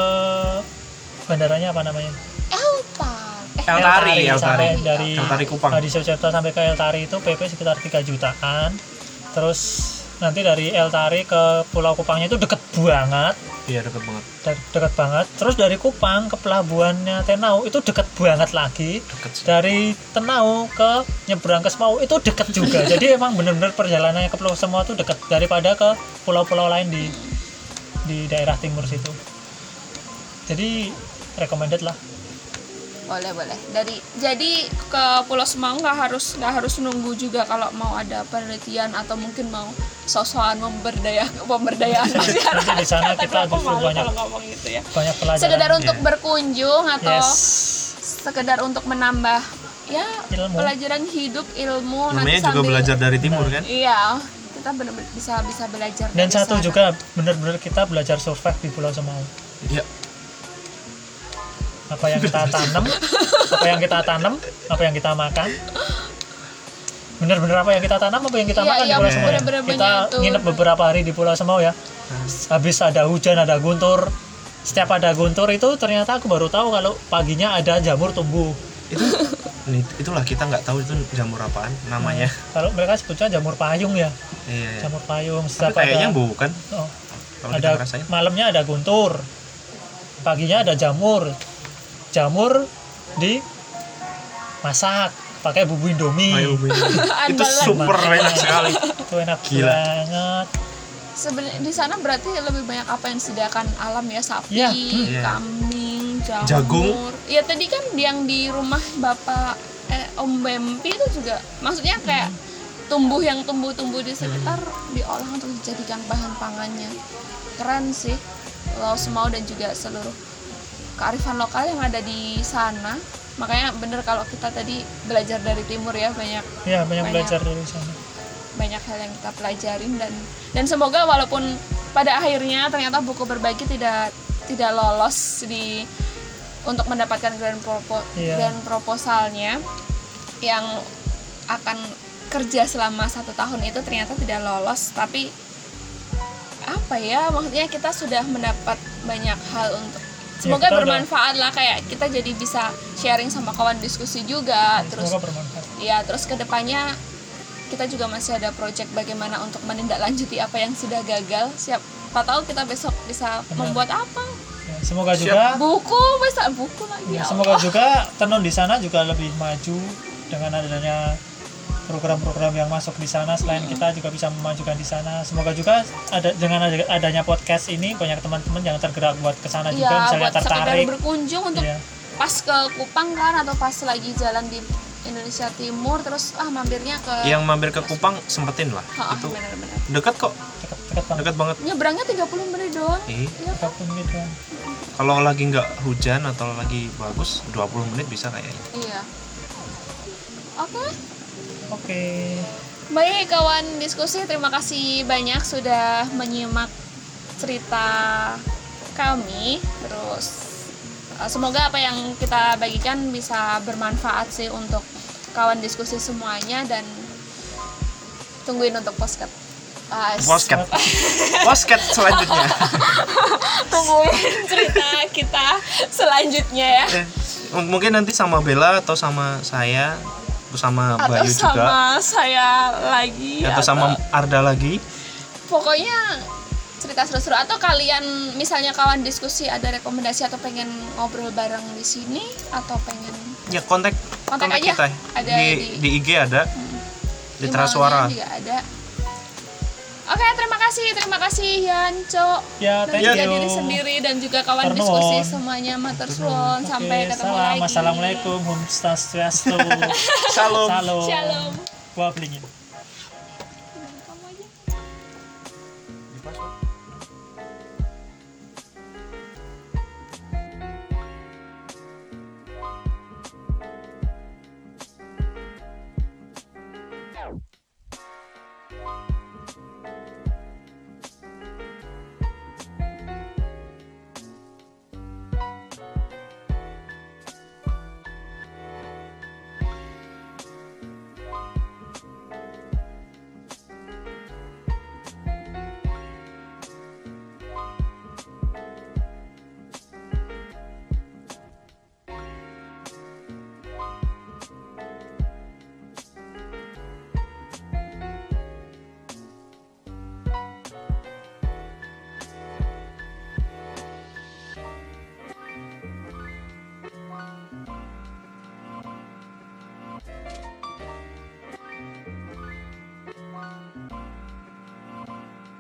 Speaker 3: bandaranya apa namanya?
Speaker 1: Eltar eh
Speaker 2: El Tari, El
Speaker 3: sampai
Speaker 2: Tari.
Speaker 3: dari
Speaker 2: El Tari Kupang.
Speaker 3: dari Yogyakarta sampai ke El Tari itu PP sekitar 3 jutaan. Terus nanti dari El Tari ke Pulau Kupangnya itu deket banget,
Speaker 2: iya deket banget
Speaker 3: de- deket banget. Terus dari Kupang ke pelabuhannya Tenau itu deket banget lagi.
Speaker 2: deket sih.
Speaker 3: Dari Tenau ke nyebrang ke Semau itu deket juga. Jadi emang bener-bener perjalanannya ke Pulau Semau itu deket daripada ke pulau-pulau lain di di daerah timur situ. Jadi recommended lah.
Speaker 1: Boleh boleh. Dari jadi ke Pulau Semau nggak harus nggak harus nunggu juga kalau mau ada penelitian atau mungkin mau sosokan memberdaya pemberdayaan. Masyarakat
Speaker 3: Nanti di sana kita
Speaker 1: aku
Speaker 3: justru
Speaker 1: malu
Speaker 3: banyak-
Speaker 1: kalau ngomong gitu ya.
Speaker 3: banyak pelajaran.
Speaker 1: Sekedar untuk berkunjung atau
Speaker 3: yes.
Speaker 1: sekedar untuk menambah ya
Speaker 3: Ilmu.
Speaker 1: pelajaran hidup ilmu
Speaker 2: namanya juga
Speaker 1: sambil-
Speaker 2: belajar dari timur kan?
Speaker 1: Iya. Kita benar-benar bisa bisa belajar
Speaker 3: dan
Speaker 1: dari
Speaker 3: satu
Speaker 1: sana.
Speaker 3: juga benar-benar kita belajar survive di Pulau Semau
Speaker 2: ya
Speaker 3: apa yang kita tanam? Apa yang kita tanam? Apa yang kita makan? Bener-bener apa yang kita tanam apa yang kita
Speaker 1: Iya,
Speaker 3: makan
Speaker 1: iya,
Speaker 3: di Pulau Semau ya? kita
Speaker 1: menyentuh.
Speaker 3: nginep beberapa hari di Pulau Semau ya. Habis ada hujan ada guntur. Setiap ada guntur itu ternyata aku baru tahu kalau paginya ada jamur tumbuh.
Speaker 2: Itu itulah kita nggak tahu itu jamur apaan namanya.
Speaker 3: Kalau mereka sebutnya jamur payung ya.
Speaker 2: Iya iya.
Speaker 3: jamur payung
Speaker 2: tapi
Speaker 3: setiap
Speaker 2: kayaknya
Speaker 3: ada
Speaker 2: bukan.
Speaker 3: Oh, ada malamnya ada guntur. Paginya ada jamur jamur di masak pakai bumbu indomie
Speaker 2: Ayo, Bu. itu
Speaker 1: Andalan.
Speaker 2: super enak sekali
Speaker 3: itu enak
Speaker 2: Gila.
Speaker 3: banget
Speaker 1: sebenarnya di sana berarti lebih banyak apa yang disediakan alam ya sapi,
Speaker 3: Iya, hmm.
Speaker 2: Iya.
Speaker 1: kambing, jamur.
Speaker 2: Jagung.
Speaker 1: Iya tadi kan yang di rumah bapak eh, Om Bempi itu juga maksudnya kayak tumbuh yang tumbuh-tumbuh di sekitar diolah untuk dijadikan bahan pangannya. Keren sih. Laut Semau dan juga seluruh kearifan lokal yang ada di sana. Makanya bener kalau kita tadi belajar dari timur ya banyak
Speaker 3: ya banyak,
Speaker 1: Banyak.
Speaker 3: belajar dari sana
Speaker 1: banyak hal yang kita pelajarin dan dan semoga walaupun pada akhirnya ternyata buku berbagi tidak tidak lolos di untuk mendapatkan grand propo,
Speaker 3: Iya.
Speaker 1: grand proposalnya yang akan kerja selama satu tahun itu ternyata tidak lolos tapi apa ya maksudnya kita sudah mendapat banyak hal untuk semoga
Speaker 3: kita udah-
Speaker 1: bermanfaat lah kayak kita jadi bisa sharing sama kawan diskusi juga terus
Speaker 3: semoga bermanfaat
Speaker 1: Ya, terus ke depannya kita juga masih ada project bagaimana untuk menindaklanjuti apa yang sudah gagal. Siapa tahu kita besok bisa
Speaker 3: Benar.
Speaker 1: membuat apa?
Speaker 3: Ya, semoga
Speaker 2: Siap.
Speaker 3: juga
Speaker 1: Buku, bisa buku lagi.
Speaker 3: ya,
Speaker 1: ya
Speaker 3: semoga
Speaker 1: Allah.
Speaker 3: juga tenun di sana juga lebih maju dengan adanya program-program yang masuk di sana selain kita juga bisa memajukan di sana semoga juga ada dengan ada- adanya podcast ini banyak teman-teman yang tergerak buat ke sana juga
Speaker 1: Iya,
Speaker 3: misalnya
Speaker 1: buat
Speaker 3: tertarik
Speaker 1: berkunjung untuk
Speaker 3: Iya.
Speaker 1: pas ke Kupang kan atau pas lagi jalan di Indonesia Timur terus ah mampirnya ke
Speaker 2: yang mampir ke Kupang sempetin lah
Speaker 1: Ha,
Speaker 2: itu
Speaker 1: benar-benar.
Speaker 2: dekat kok
Speaker 3: dekat dekat banget
Speaker 2: dekat banget
Speaker 1: Nyebrangnya 30 menit doang.
Speaker 2: Ih,
Speaker 1: Iya kan?
Speaker 3: 30 menit doang.
Speaker 2: kalau lagi nggak hujan atau lagi bagus 20 menit bisa kayaknya
Speaker 1: Iya. Oke.
Speaker 3: Oke
Speaker 1: Baik kawan diskusi, terima kasih banyak sudah menyimak cerita kami. Terus eh, semoga apa yang kita bagikan bisa bermanfaat sih untuk kawan diskusi semuanya dan tungguin untuk postcard. S-
Speaker 2: Posket Posket selanjutnya
Speaker 1: tungguin cerita kita selanjutnya ya.
Speaker 2: Eh, mungkin nanti sama Bella atau sama saya atau sama
Speaker 1: Atau
Speaker 2: Bayu
Speaker 1: sama
Speaker 2: juga
Speaker 1: saya lagi.
Speaker 2: atau sama Arda lagi.
Speaker 1: Pokoknya cerita seru-seru. Atau kalian misalnya kawan diskusi ada rekomendasi atau pengen ngobrol bareng di sini atau pengen
Speaker 2: ya kontak
Speaker 1: Kontak aja.
Speaker 2: kita.
Speaker 1: Ada
Speaker 2: di,
Speaker 1: di-
Speaker 2: di IG ada. Litra
Speaker 1: emailnya
Speaker 2: Suara
Speaker 1: juga ada oke terima kasih terima kasih Yanco
Speaker 3: ya
Speaker 1: dan juga diri sendiri dan juga kawan diskusi semuanya matur suwun
Speaker 3: Oke,
Speaker 1: sampai ketemu
Speaker 3: salam.
Speaker 1: lagi.
Speaker 3: Assalamualaikum swastiastu
Speaker 2: Shalom
Speaker 3: salam.
Speaker 1: Shalom
Speaker 3: gua